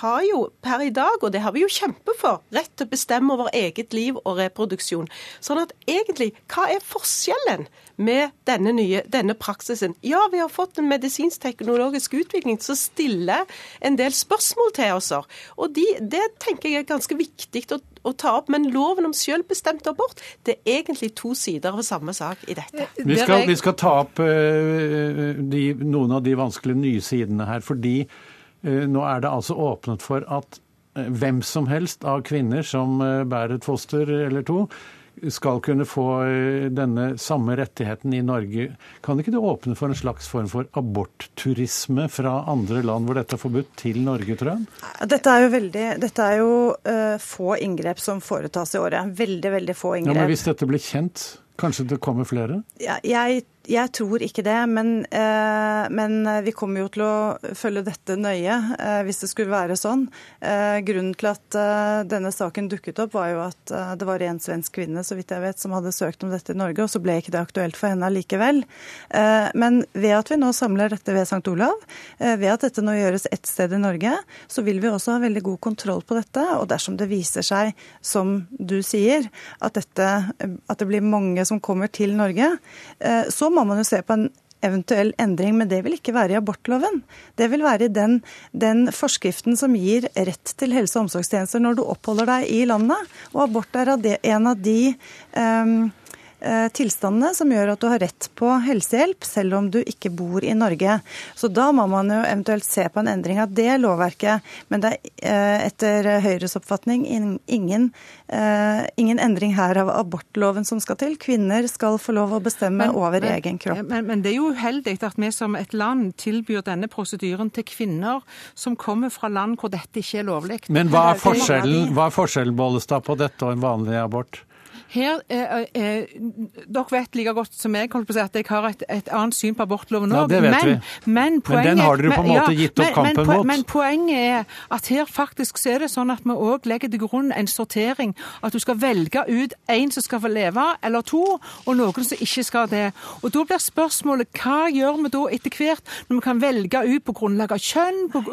har jo per i dag, og det har vi jo kjempet for, rett til å bestemme over eget liv og reproduksjon. Sånn at egentlig, hva er forskjellen med denne, nye, denne praksisen. Ja, vi har fått en medisinsk-teknologisk utvikling som stiller en del spørsmål til oss. Og de, det tenker jeg er ganske viktig å, å ta opp. Men loven om selvbestemt abort det er egentlig to sider av samme sak i dette. Vi skal, vi skal ta opp uh, de, noen av de vanskelige nye sidene her. fordi uh, nå er det altså åpnet for at uh, hvem som helst av kvinner som bærer et foster eller to, skal kunne få eh, denne samme rettigheten i Norge. Kan ikke det åpne for en slags form for abortturisme fra andre land hvor dette er forbudt, til Norge, tror jeg? Dette er jo, veldig, dette er jo uh, få inngrep som foretas i året. Veldig, veldig få inngrep. Ja, men Hvis dette blir kjent, kanskje det kommer flere? Ja, jeg jeg tror ikke det, men, eh, men, vi kommer jo til å følge dette nøye eh, hvis det skulle være sånn. Eh, grunnen til at denne saken dukket opp, var jo at det var en svensk kvinne så vidt jeg vet, som hadde søkt om dette i Norge, og så ble ikke det aktuelt for henne likevel. Men ved at vi nå samler dette ved St. Olav, ved at dette nå gjøres ett sted i Norge, så vil vi også ha veldig god kontroll på dette. Og dersom det viser seg, som du sier, at, dette, at det blir mange som kommer til Norge, så må man jo se på en eventuell endring, men det vil ikke være i abortloven. Det vil være i den, den, forskriften som gir rett til helse- og omsorgstjenester når du oppholder deg i landet. Og abort er en av de um, tilstandene som gjør at du har rett på helsehjelp selv om du ikke bor i Norge. Så da må man jo eventuelt se på en endring av det lovverket. Men det er eh, etter Høyres oppfatning ingen, eh, ingen endring her av abortloven som skal til. Kvinner skal få lov å bestemme men, over men, egen kropp. Men, men, det er jo uheldig at vi som et land tilbyr denne prosedyren til kvinner som kommer fra land hvor dette ikke er lovlig. Men hva er forskjellen, hva er forskjellen Bollestad, på dette og en vanlig abort? Her, eh, eh, Dere vet like godt som jeg holdt på å si, at jeg har et, et annet syn på abortloven òg. Ja, men, men, men, den har dere på en måte gitt opp kampen men, mot. Men poenget er at her faktisk så er det sånn at vi òg legger til grunn en sortering. At du skal velge ut en som skal få leve, eller to, og noen som ikke skal det. Og Da blir spørsmålet hva gjør vi da etter hvert, når vi kan velge ut på grunnlag av kjønn? På,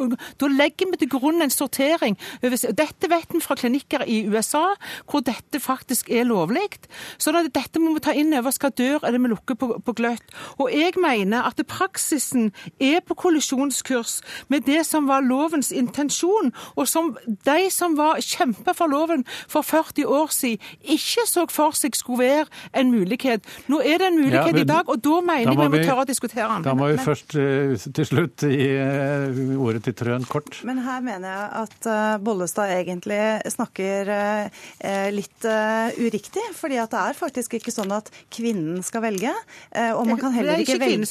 da legger vi til grunn en sortering. Dette vet vi fra klinikker i USA, hvor dette faktisk er lovlig lovlig. Så dette må vi ta inn over. Skal dør eller vi lukker på, på, gløtt. Og jeg mener at praksisen er på kollisjonskurs med det som var lovens intensjon, og som de som var kjempa for loven for 40 år siden, ikke så for seg skulle være en mulighet. Nå er det en mulighet ja, men, i dag, og da mener jeg vi må tørre å diskutere den. Da må vi men, først uh, til slutt gi uh, ordet til Trøen kort. Men her mener jeg at uh, Bollestad egentlig snakker litt uriktig riktig. fordi at det er faktisk ikke sånn at kvinnen skal velge. Eh, og man kan heller ikke, velge.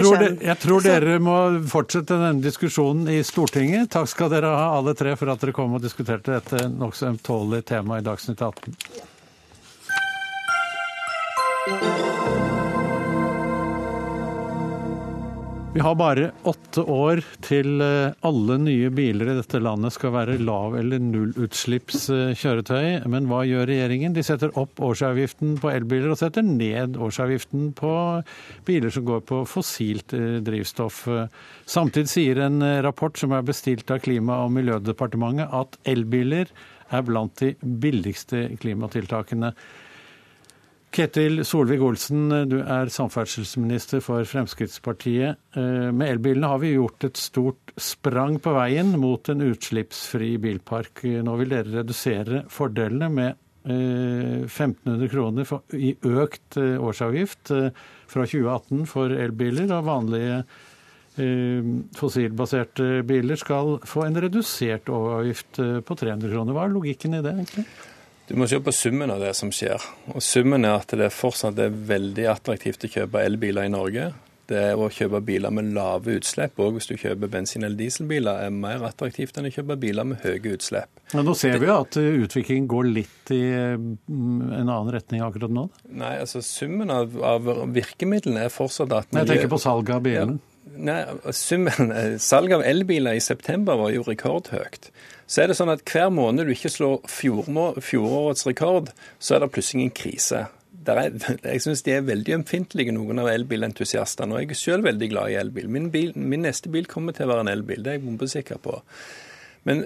Kjønn. Jeg tror dere må fortsette denne diskusjonen i Stortinget. Takk skal dere ha alle tre for at dere kom og diskuterte dette nokså ømtålige temaet i Dagsnytt 18. Vi har bare åtte år til eh, alle nye biler i dette landet skal være lav- eller nullutslippskjøretøy. Men hva gjør regjeringen? De setter opp årsavgiften på elbiler og setter ned årsavgiften på biler som går på fossilt eh, drivstoff. Samtidig sier en eh, rapport som er bestilt av Klima- og miljødepartementet at elbiler er blant de billigste klimatiltakene. Ketil Solvik-Olsen, du er samferdselsminister for Fremskrittspartiet. Eh, med elbilene har vi gjort et stort sprang på veien mot en utslippsfri bilpark. Nå vil dere redusere fordelene med 1500 eh, kroner i økt eh, årsavgift fra 2018 for elbiler, og vanlige fossilbaserte biler skal få en redusert overavgift på 300 kroner. Hva er logikken i det, egentlig? Du må se på summen av det som skjer. Og Summen er at det fortsatt er veldig attraktivt å kjøpe elbiler i Norge. Det å kjøpe biler med lave utslipp, og hvis du kjøper bensin- eller dieselbiler, er mer attraktivt enn å kjøpe biler med høye utslipp. Men nå ser vi jo at utviklingen går litt i mm, en annen retning akkurat nå. Nei, altså Summen av, av virkemidlene er fortsatt at miljø... Jeg tenker på salget av bilene. Ja. Nei, summen, Salget av elbiler i september var jo rekordhøyt. Så er det sånn at hver måned du ikke slår fjorårets rekord, så er det plutselig en krise. Er, jeg syns de er veldig ømfintlige, noen av elbilentusiastene. Og jeg er selv veldig glad i elbil. Min, bil, min neste bil kommer til å være en elbil, det er jeg bombesikker på. Men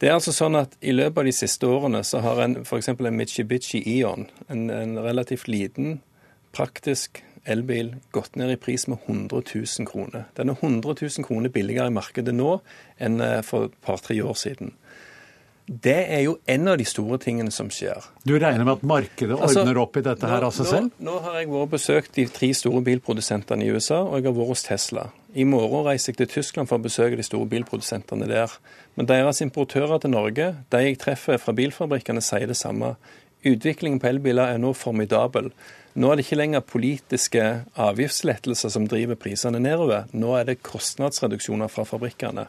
det er altså sånn at i løpet av de siste årene så har en f.eks. en Mitsubishi Eon, en, en relativt liten, praktisk elbil gått ned i pris med 100 000 kroner. Den er 100 000 kroner billigere i markedet nå enn eh, for et par-tre år siden. Det er jo en av de store tingene som skjer. Du regner med at markedet altså, ordner opp i dette her av seg selv? Nå, nå har jeg vært besøkt de tre store bilprodusentene i USA, og jeg har vært hos Tesla. I morgen reiser jeg til Tyskland for å besøke de store bilprodusentene der. Men deres importører til Norge, de jeg treffer fra bilfabrikkene, sier det samme. Utviklingen på elbiler er nå formidabel. Nå er det ikke lenger politiske avgiftslettelser som driver prisene nedover. Nå er det kostnadsreduksjoner fra fabrikkene.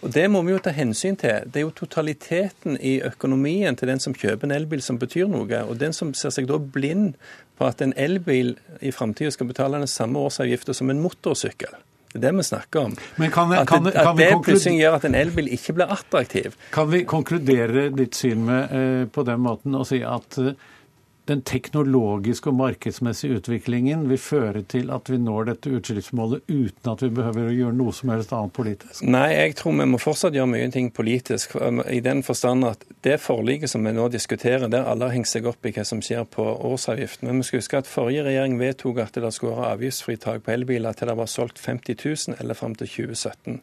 Og Det må vi jo ta hensyn til. Det er jo totaliteten i økonomien til den som kjøper en elbil som betyr noe. Og den som ser seg da blind på at en elbil i framtida skal betale den samme årsavgifta som en motorsykkel. Det er det vi snakker om. Men kan, kan, det, at det plutselig gjør at en elbil ikke blir attraktiv. Kan vi konkludere ditt syn med eh, på den måten og si at eh, den teknologiske og markedsmessige utviklingen vil føre til at vi når dette utslippsmålet uten at vi behøver å gjøre noe som helst annet politisk? Nei, jeg tror vi må fortsatt gjøre mye ting politisk. I den forstand at det forliket som vi nå diskuterer, der alle har hengt seg opp i hva som skjer på årsavgiften. Men vi skal huske at forrige regjering vedtok at det skulle være avgiftsfritak på elbiler til det var solgt 50 000 eller fram til 2017.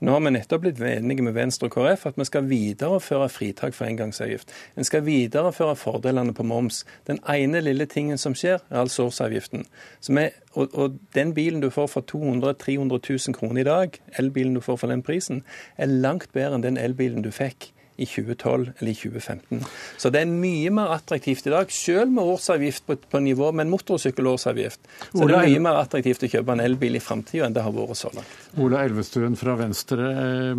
Nå har vi nettopp blitt enige med Venstre og KrF at vi skal videreføre fritak for engangsavgift. En skal videreføre fordelene på moms. Den ene lille tingen som skjer, er årsavgiften. Vi, og, og, den bilen du får for 200 000-300 000 kroner i dag, elbilen du får for den prisen, er langt bedre enn den elbilen du fikk i 2012 eller i 2015. Så det er mye mer attraktivt i dag, selv med årsavgift på, på nivå med en motorsykkelårsavgift. Så Ola, det er mye mer attraktivt å kjøpe en elbil i framtida enn det har vært så langt. Ola Elvestuen fra Venstre. Eh,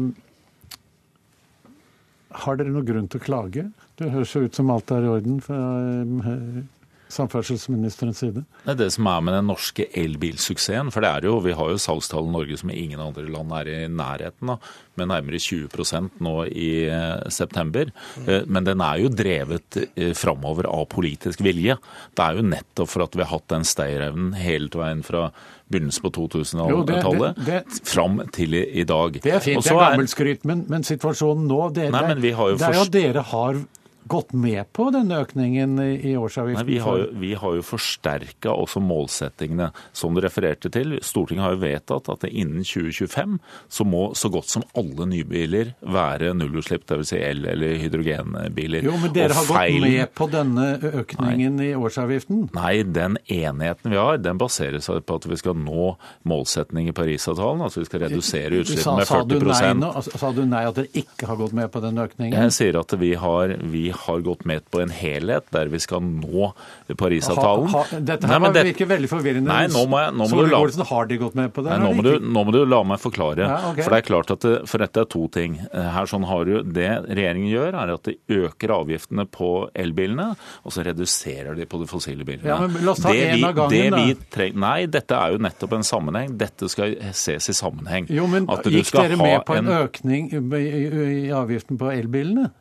har dere noen grunn til å klage? Det høres jo ut som alt er i orden. fra eh, samferdselsministerens side? Det er det som er med den norske elbilsuksessen. For det er jo, vi har jo salgstall i Norge som ingen andre land er i nærheten av, med nærmere 20% nå i eh, september. Eh, men den er jo drevet eh, framover av politisk vilje. Det er jo nettopp for at vi har hatt den stayerevnen hele veien fra begynnelsen på 2000-tallet fram til i, dag. Det er fint, det er gammelskryt, men, men, situasjonen nå det, Nei, det, det er jo at dere har gått med på denne økningen i årsavgiften? Nei, vi har jo, vi har jo forsterka også målsettingene som du refererte til. Stortinget har jo vedtatt at innen 2025 så må så godt som alle nybiler være nullutslipp, dvs. Si el- eller hydrogenbiler. Jo, men dere har feil... gått med på denne økningen nei. i årsavgiften? Nei, den enigheten vi har, den baserer seg på at vi skal nå målsettingen i Parisavtalen. Altså vi skal redusere utslippene med 40 sa du, nei, nå, sa du nei at dere ikke har gått med på den økningen? Jeg sier at vi har, vi har gått med på en helhet der vi skal nå Parisavtalen. Ha, ha, dette her nei, det- virker veldig forvirrende. Nei, nå må jeg- nå må du la- har de gått med på det? Nei, nå, må du, nå må du la meg forklare. Ja, okay. For det er klart at det, for dette er to ting. Eh, Her sånn har du, Det regjeringen gjør, er at de øker avgiftene på elbilene, og så reduserer de på de fossile bilene. Ja, men la oss ta Det en vi- av gangen, det da. vi treng- Nei, dette er jo nettopp en sammenheng. Dette skal ses i sammenheng. Jo, men Gikk dere ha med på en en- økning i, i, i avgiften på elbilene?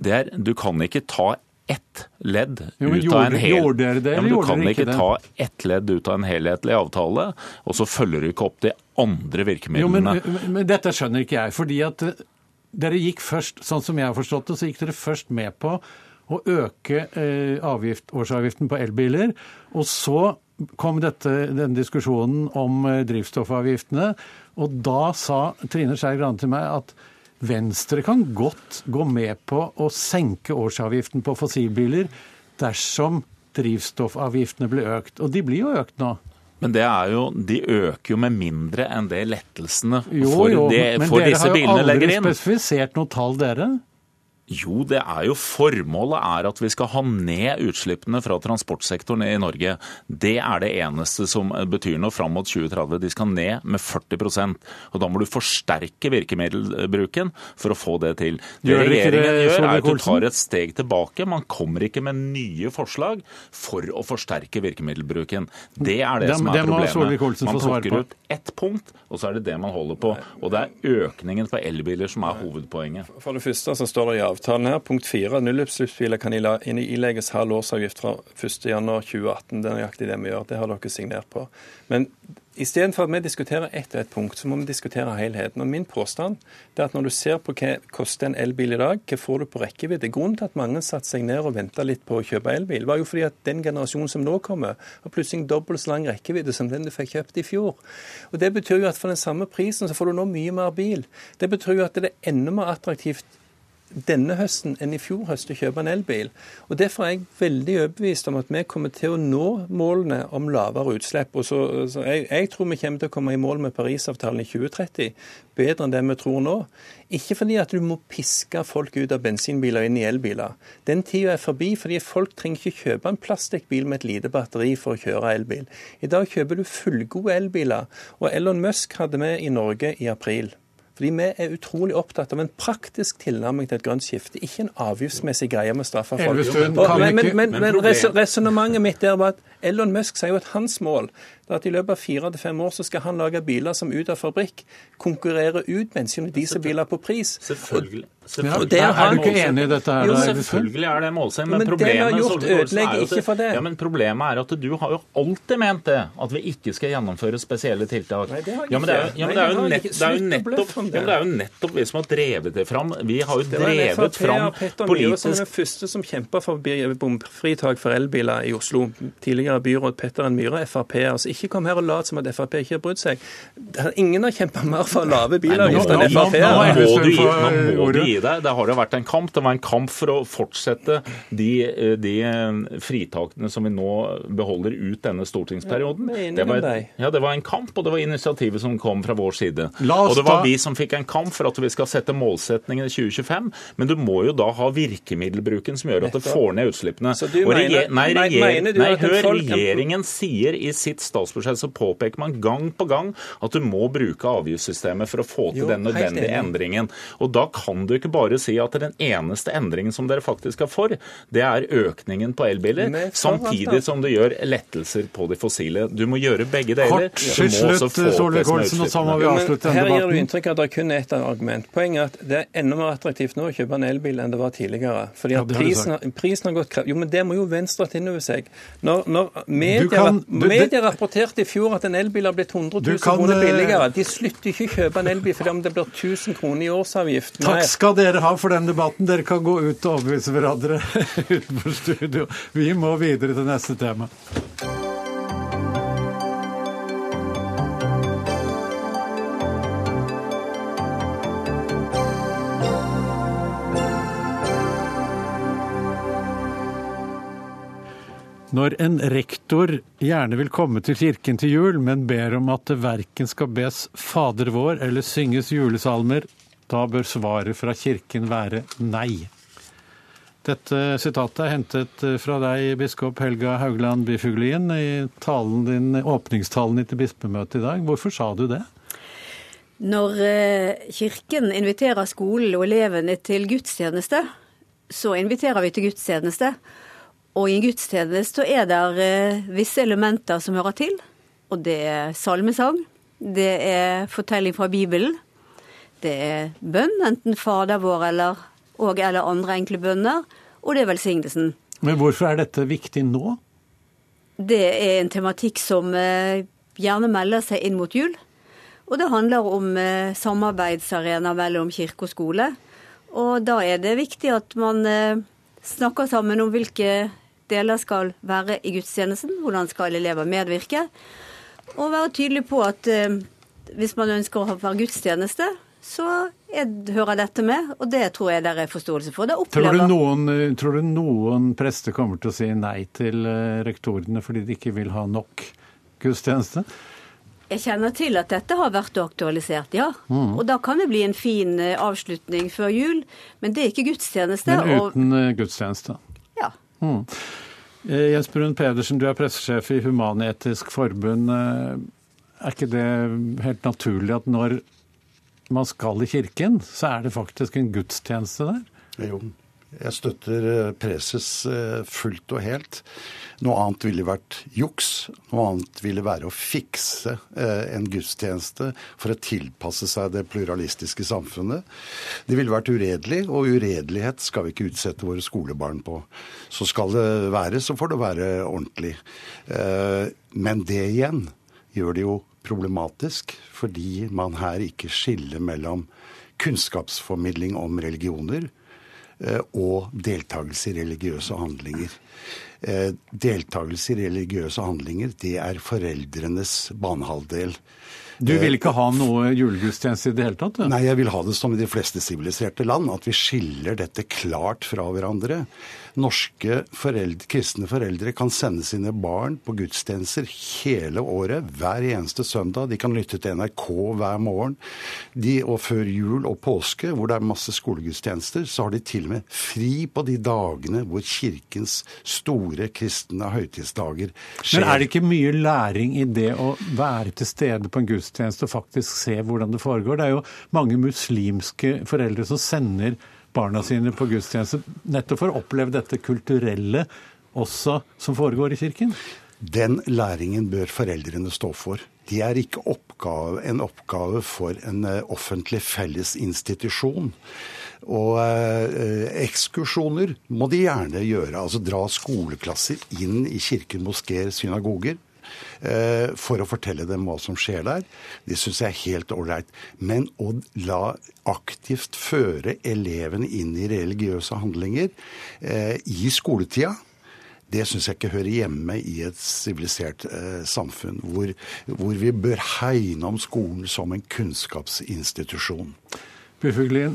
Det er, du kan ikke ta ett ledd Jo, ut av en hel... gjorde dere det, ja, men Du kan ikke ikke ta ett ledd ut av en helhetlig avtale, og så følger du ikke opp de andre virkemidlene. Jo, men, men dette skjønner ikke jeg. fordi at eh, dere gikk først, sånn som jeg har forstått det, så gikk dere først med på å øke eh, avgift, årsavgiften på elbiler. Og så kom dette, denne diskusjonen om eh, drivstoffavgiftene. Og da sa Trine Skei Grande til meg at Venstre kan godt gå med på å senke årsavgiften på fossilbiler dersom drivstoffavgiftene blir økt. Og de blir jo økt nå. Men det er jo, de øker jo med mindre enn det lettelsene Jo, for, jo, det, men for dere disse har jo bilene legger aldri spesifisert noe tall, dere. Jo, det er jo formålet er at vi skal ha ned utslippene fra transportsektoren i Norge. Det er det eneste som betyr noe fram mot 2030. De skal ned med 40% og Da må du forsterke virkemiddelbruken for å få det til. Det Gjør dere det, regjeringen gjør, er at du tar et steg tilbake. Man kommer ikke med nye forslag for å forsterke virkemiddelbruken. Det er det, som er det må problemet. Man plukker ut ett punkt, og så er det det man holder på. Og det er økningen på elbiler som er hovedpoenget. For det første så står det i avtalen her, punkt fire, nullutslippsbiler kan ilegges halv årsavgift fra 1.1.2018. Det er nøyaktig det vi gjør. Det har dere signert på. Men istedenfor at vi diskuterer ett og ett punkt, så må vi diskutere helheten. Og min påstand er at når du ser på hva koster en elbil i dag, hva får du på rekkevidde Grunnen til at mange satte seg ned og venta litt på å kjøpe elbil, var jo fordi at den generasjonen som nå kommer, har plutselig dobbelt så lang rekkevidde som den du fikk kjøpt i fjor. Og Det betyr jo at for den samme prisen så får du nå mye mer bil. Det betyr jo at det er enda mer attraktivt denne høsten enn i fjor høst å kjøpe en elbil. Og Derfor er jeg veldig overbevist om at vi kommer til å nå målene om lavere utslipp. Og så, så jeg, jeg tror vi kommer til å komme i mål med Parisavtalen i 2030 bedre enn det vi tror nå. Ikke fordi at du må piske folk ut av bensinbiler og inn i elbiler. Den tida er forbi, fordi folk trenger ikke kjøpe en plastikkbil med et lite batteri for å kjøre elbil. I dag kjøper du fullgode elbiler. Og Elon Musk hadde vi i Norge i april. Fordi vi er utrolig opptatt av en praktisk tilnærming til et grønt skifte, ikke en avgiftsmessig greie med straffe folk. Men, men, Men men resonnementet mitt der var at Elon Musk sier jo at hans mål er at i løpet av fire til fem år så skal han lage biler som ut av fabrikk konkurrerer ut bensin- og dieselbiler på pris. Selvfølgelig. Ja, er, du ikke enig i dette her? Jo? Selvfølgelig er det målsetting, Men men, det vi har problemet gjort, ødelegger er ikke for det. Ja, men Problemet er at du har jo alltid ment det, at vi ikke skal gjennomføre spesielle tiltak. Nei, det har jeg ja, men det er, jo- ikke. ja, men det er det nettopp, det. det vi som har drevet det fram. Vi har jo Det drevet fram politisk Det var den første som kjempa for bomfritak for elbiler i Oslo. Tidligere byråd Petter N. Myhre, Frp. Altså, ikke kom her og lat som at Frp ikke har brydd seg. Det er- Ingen har kjempa mer for lave bilavgifter enn Frp. nå Nå må, du gi, nå må du gi deg. Det har jo vært en kamp. Det var en kamp for å fortsette de, de fritakene som vi nå beholder ut denne stortingsperioden. Er det, var, ja, det var en kamp, og det var initiativet som kom fra vår side. Og det var vi som fikk en kamp for at vi skal sette målsetningen i 2025, men du må jo da ha virkemiddelbruken som gjør at det får ned utslippene. Og mener- reger- nei, reger- nei, hør, regjeringen sier i sitt statsbudsjett, så påpeker man gang på gang at du må bruke avgiftssystemet for å få til Jo, den nødvendige endringen. Og da kan du ikke bare si at den eneste endringen som dere faktisk er for, det er økningen på elbiler, er samtidig som du gjør lettelser på de fossile. Du må gjøre begge deler. Kort Du til slutt, Solvik-Olsen, og så må vi avslutte denne debatten. her gir du inntrykk av at det kun er ett argument. Poenget er at det er enda mer attraktivt nå å kjøpe en elbil enn det var tidligere. Fordi at det prisen, har- prisen har gått kraftig. Jo, men det må jo Venstre ta inn over seg. Når, når media, kan- du- media rapporterte i fjor at en elbil har blitt 100 000 kan, kroner eh, billigere. De slutter ikke å kjøpe en elbil fordi om det blir 1000 kroner i årsavgift. Takk skal dere ha for den debatten. Dere kan gå ut og overbevise hverandre utenfor studio. Vi må videre til neste tema. Når en rektor gjerne vil komme til kirken til jul, men ber om at det verken skal bes Fader vår eller synges julesalmer, da bør svaret fra kirken være nei. Dette sitatet er hentet fra deg, biskop Helga Haugland Byfuglien, i din, åpningstalen til bispemøtet i dag. Hvorfor sa du det? Når eh, Kirken inviterer skolen og elevene til gudstjeneste, så inviterer vi til gudstjeneste. Og i en gudstjeneste er det eh, visse elementer som hører til. Og det er salmesang, det er fortelling fra Bibelen, det er bønn, enten Fader vår eller, og eller andre enkle bønner, og det er velsignelsen. Men hvorfor er dette viktig nå? Det er en tematikk som eh, gjerne melder seg inn mot jul. Og det handler om eh, samarbeidsarena mellom kirke og skole. Og da er det viktig at man snakker sammen om hvilke deler skal være i gudstjenesten, hvordan skal elever medvirke. Og være tydelig på at hvis man ønsker å ha gudstjeneste, så jeg hører dette med, og det tror jeg det er forståelse for. Tror du, noen, tror, du noen, prester kommer til å si nei til eh, rektorene fordi de ikke vil ha nok gudstjeneste? Jeg kjenner til at dette har vært aktualisert, ja. Mm. Og da kan det bli en fin eh, avslutning før jul. Men det er ikke gudstjeneste. Men uten og... Eh, gudstjeneste? Mm. Jens Brun Pedersen, du er pressesjef i Human-Etisk Forbund. Er ikke det helt naturlig at når man skal i kirken, så er det faktisk en gudstjeneste der? Jo, jeg støtter eh, preses eh, fullt og helt. Noe annet ville vært juks. Noe annet ville være å fikse eh, en gudstjeneste for å tilpasse seg det pluralistiske samfunnet. Det ville vært uredelig, og uredelighet skal vi ikke utsette våre skolebarn på. Så skal det være, så får det være ordentlig. Men det igjen gjør det jo problematisk, fordi man her ikke skiller mellom kunnskapsformidling om religioner og deltakelse i religiøse handlinger. Eh, deltakelse i religiøse handlinger, det er foreldrenes banehalvdel. Du vil ikke ha noe julegudstjeneste i det hele tatt? Du? Nei, jeg vil ha det som i de fleste siviliserte land. At vi skiller dette klart fra hverandre norske foreldre, kristne foreldre kan sende sine barn på gudstjenester hele året, hver eneste søndag. De kan lytte til NRK hver morgen. De, og før jul og påske, hvor det er masse skolegudstjenester, så har de til og med fri på de dagene hvor kirkens store kristne høytidsdager skjer. Men er det ikke mye læring i det å være til stede på en gudstjeneste og faktisk se hvordan det foregår? Det er jo mange muslimske foreldre som sender barna sine på gudstjeneste, nettopp for å oppleve dette kulturelle også som foregår i kirken? Den læringen bør foreldrene stå for. De er ikke oppgave, en oppgave for en uh, offentlig felles institusjon. Og eh, ekskursjoner må de gjerne gjøre. Altså dra skoleklasser inn i kirker, moskeer, synagoger. Eh, for å fortelle dem hva som skjer der. Det syns jeg er helt ålreit. Men å la aktivt føre elevene inn i religiøse handlinger eh, i skoletida, det syns jeg ikke hører hjemme i et sivilisert eh, samfunn, hvor, hvor, vi bør hegne om skolen som en kunnskapsinstitusjon. Bufuglin,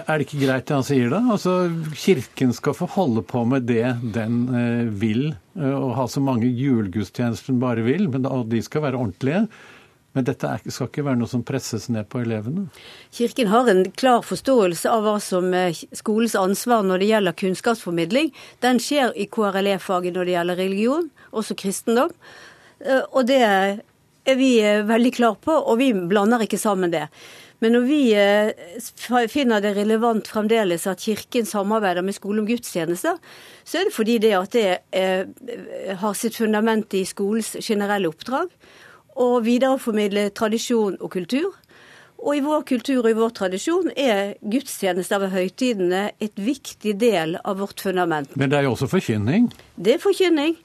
er det ikke greit det han sier da? Altså, Kirken skal få holde på med det den eh, vil, eh, og ha så mange julegudstjenester den bare vil, men da, de skal være ordentlige. Men dette skal ikke være noe som presses ned på elevene? Kirken har en klar forståelse av hva som er skolens ansvar når det gjelder kunnskapsformidling. Den skjer i KRLE-faget når det gjelder religion, også kristendom. Eh, og det er vi eh, veldig klar på, og vi blander ikke sammen det. Men når vi eh, finner det relevant fremdeles at Kirken samarbeider med skole om gudstjenester, så er det fordi det at det eh, har sitt fundament i skolens generelle oppdrag. Å videreformidle tradisjon og kultur. Og i vår kultur og i vår tradisjon er gudstjenester ved høytidene et viktig del av vårt fundament. Men det er jo også forkynning? Det er forkynning.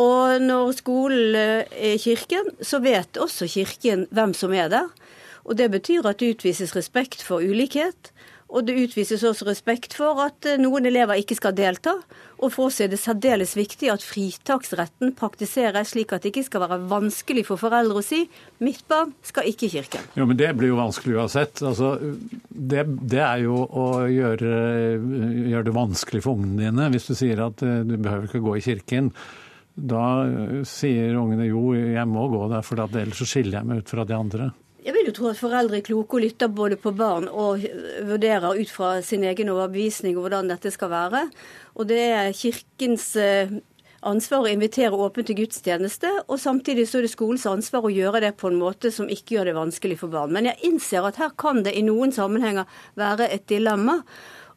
Og når skolen eh, er kirken, så vet også kirken hvem som er der. Og Det betyr at det utvises respekt for ulikhet. Og det utvises også respekt for at eh, noen elever ikke skal delta. Og for oss er det særdeles viktig at fritaksretten praktiseres slik at det ikke skal være vanskelig for foreldre å si mitt barn skal ikke i kirken. Jo, men Det blir jo vanskelig uansett. Altså, det, det, er jo å gjøre, gjøre, det vanskelig for ungene dine. Hvis du sier at eh, du behøver ikke gå i kirken. Da sier ungene jo, jeg må gå der, for ellers så skiller jeg meg ut fra de andre. Jeg vil jo tro at foreldre er kloke og lytter både på barn og vurderer ut fra sin egen overbevisning hvordan dette skal være. Og det er Kirkens eh, ansvar å invitere åpent til gudstjeneste, og samtidig så er det skolens ansvar å gjøre det på en måte som ikke gjør det vanskelig for barn. Men jeg innser at her kan det i noen sammenhenger være et dilemma.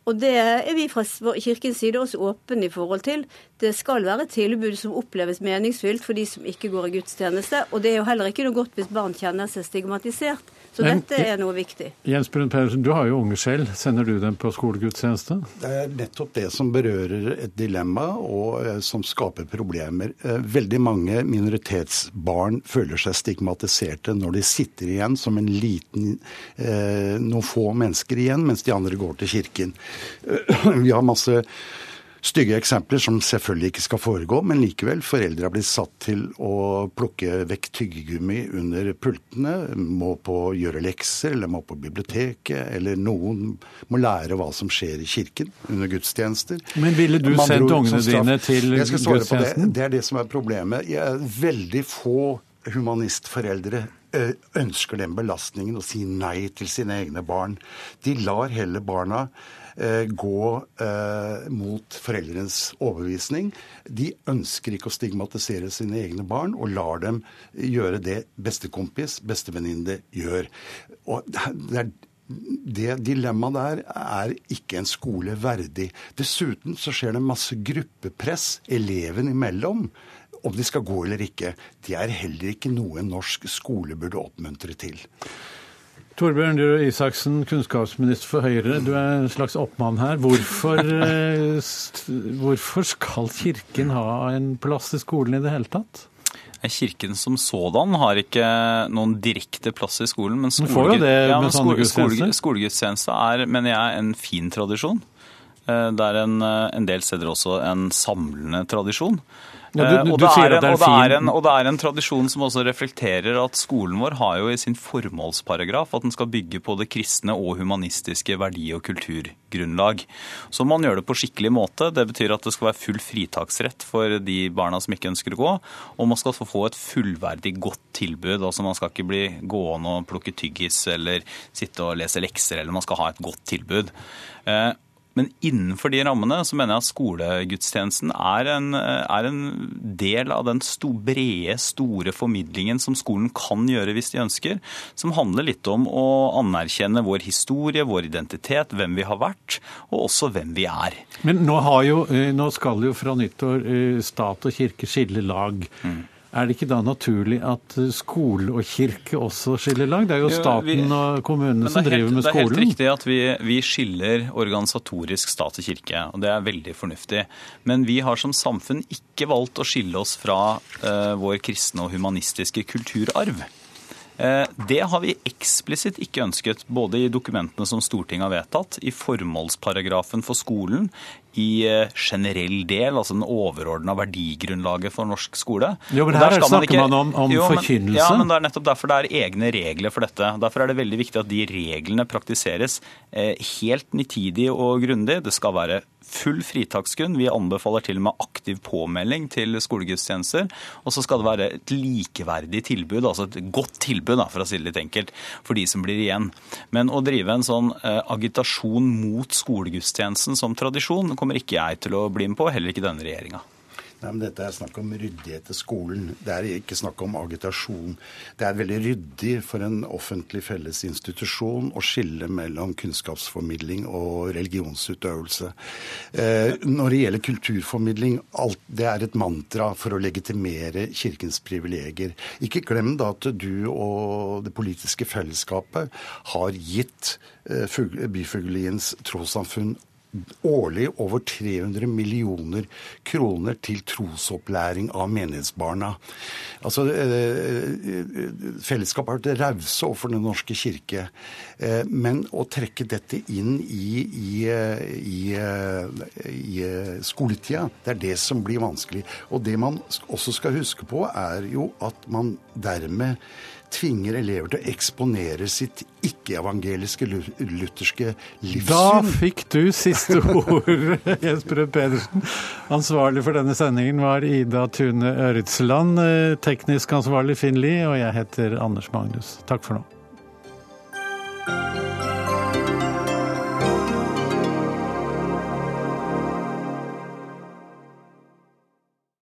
Og det er vi fra Kirkens side også åpne i forhold til. Det skal være et tilbud som oppleves meningsfylt for de som ikke går i gudstjeneste. Og det er jo heller ikke noe godt hvis barn kjenner seg stigmatisert. Så Men, dette er noe viktig. Jens Brun Pedersen, du har jo unge selv. Sender du dem på skolegudstjeneste? Det er nettopp det som berører et dilemma, og eh, som skaper problemer. Eh, veldig mange minoritetsbarn føler seg stigmatiserte når de sitter igjen som en liten, eh, noen få mennesker igjen, mens de andre går til kirken. Vi har masse stygge eksempler som selvfølgelig ikke skal foregå, men likevel. Foreldre har blitt satt til å plukke vekk tyggegummi under pultene, må på gjøre lekser, eller må på biblioteket, eller noen må lære hva som skjer i kirken under gudstjenester. Men ville du sendt ungene dine til Jeg skal svare på det. Det er det som er problemet. veldig få humanistforeldre ønsker den belastningen å si nei til sine egne barn. De lar heller barna gå eh, mot foreldrenes overbevisning. De ønsker ikke å stigmatisere sine egne barn, og lar dem gjøre det bestekompis, bestevenninne gjør. Og det er det dilemmaet der er ikke en skole verdig. Dessuten så skjer det masse gruppepress eleven imellom om de skal gå eller ikke. Det er heller ikke noe en norsk skole burde oppmuntre til. Torbjørn Røe Isaksen, kunnskapsminister for Høyre. Du er en slags oppmann her. Hvorfor, eh, hvorfor skal Kirken ha en plass i skolen i det hele tatt? Kirken som sådan har ikke noen direkte plass i skolen. Men, skole, ja, men skolegudstjeneste er, mener jeg, en fin tradisjon. Eh, det er en, eh, en del steder også en samlende tradisjon. Og, det og, er en, tradisjon som også reflekterer at skolen vår har jo i sin formålsparagraf at den skal bygge på det kristne og humanistiske verdi- og kulturgrunnlag. Så man gjør det på skikkelig måte. Det betyr at det skal være full fritaksrett for de barna som ikke ønsker å gå. Og man skal få et fullverdig godt tilbud. Altså Man skal ikke bli gående og plukke tyggis eller sitte og lese lekser, eller man skal ha et godt tilbud. Men innenfor de rammene så mener jeg at skolegudstjenesten er en, er en del av den sto, brede, store formidlingen som skolen kan gjøre hvis de ønsker. Som handler litt om å anerkjenne vår historie, vår identitet, hvem vi har vært, og også hvem vi er. Men nå, jo, eh, nå skal jo fra nyttår eh, stat og kirke skille lag. Mm. Er det ikke da naturlig at skole og kirke også skiller lag? Det er jo staten og kommunene som driver med skolen. Det er helt riktig at vi, vi, skiller organisatorisk stat og kirke, og det er veldig fornuftig. Men vi har som samfunn ikke valgt å skille oss fra uh, vår kristne og humanistiske kulturarv. Eh, det har vi eksplisitt ikke ønsket, både i dokumentene som Stortinget har vedtatt, i formålsparagrafen for skolen, i eh, generell del, altså den overordna verdigrunnlaget for norsk skole. Jo, men Her snakker man, ikke, man om, om jo, men, forkynnelse. Ja, men Det er nettopp derfor det er egne regler for dette. Derfor er det veldig viktig at de reglene praktiseres eh, helt nitidig og grundig. Det skal være full fritaksgrunn. Vi anbefaler til og med aktiv påmelding til skolegudstjenester. Og så skal det være et likeverdig tilbud, altså et godt tilbud, for å si det litt enkelt, for de som blir igjen. Men å drive en sånn eh, agitasjon mot skolegudstjenesten som tradisjon kommer ikke jeg til å bli med på, heller ikke denne regjeringa. Nei, men Dette er snakk om ryddighet i skolen. Det er ikke snakk om agitasjon. Det er veldig ryddig for en offentlig felles institusjon å skille mellom kunnskapsformidling og religionsutøvelse. Eh, når det gjelder kulturformidling, alt, det er et mantra for å legitimere Kirkens privilegier. Ikke glem da at du og det politiske fellesskapet har gitt eh, Byfugliens trossamfunn årlig over 300 millioner kroner til trosopplæring av menighetsbarna. Altså, eh, Fellesskapet har vært rause overfor Den norske kirke. Eh, men å trekke dette inn i, i, i, i skoletida, det er det som blir vanskelig. Og det man også skal huske på, er jo at man dermed tvinger elever til å eksponere sitt ikke-evangeliske lutherske livssyn. Da fikk du siste ord, Jens Brød Pedersen. Ansvarlig for denne sendingen var Ida Tune Øritsland, teknisk ansvarlig Finn Lie, og jeg heter Anders Magnus. Takk for nå.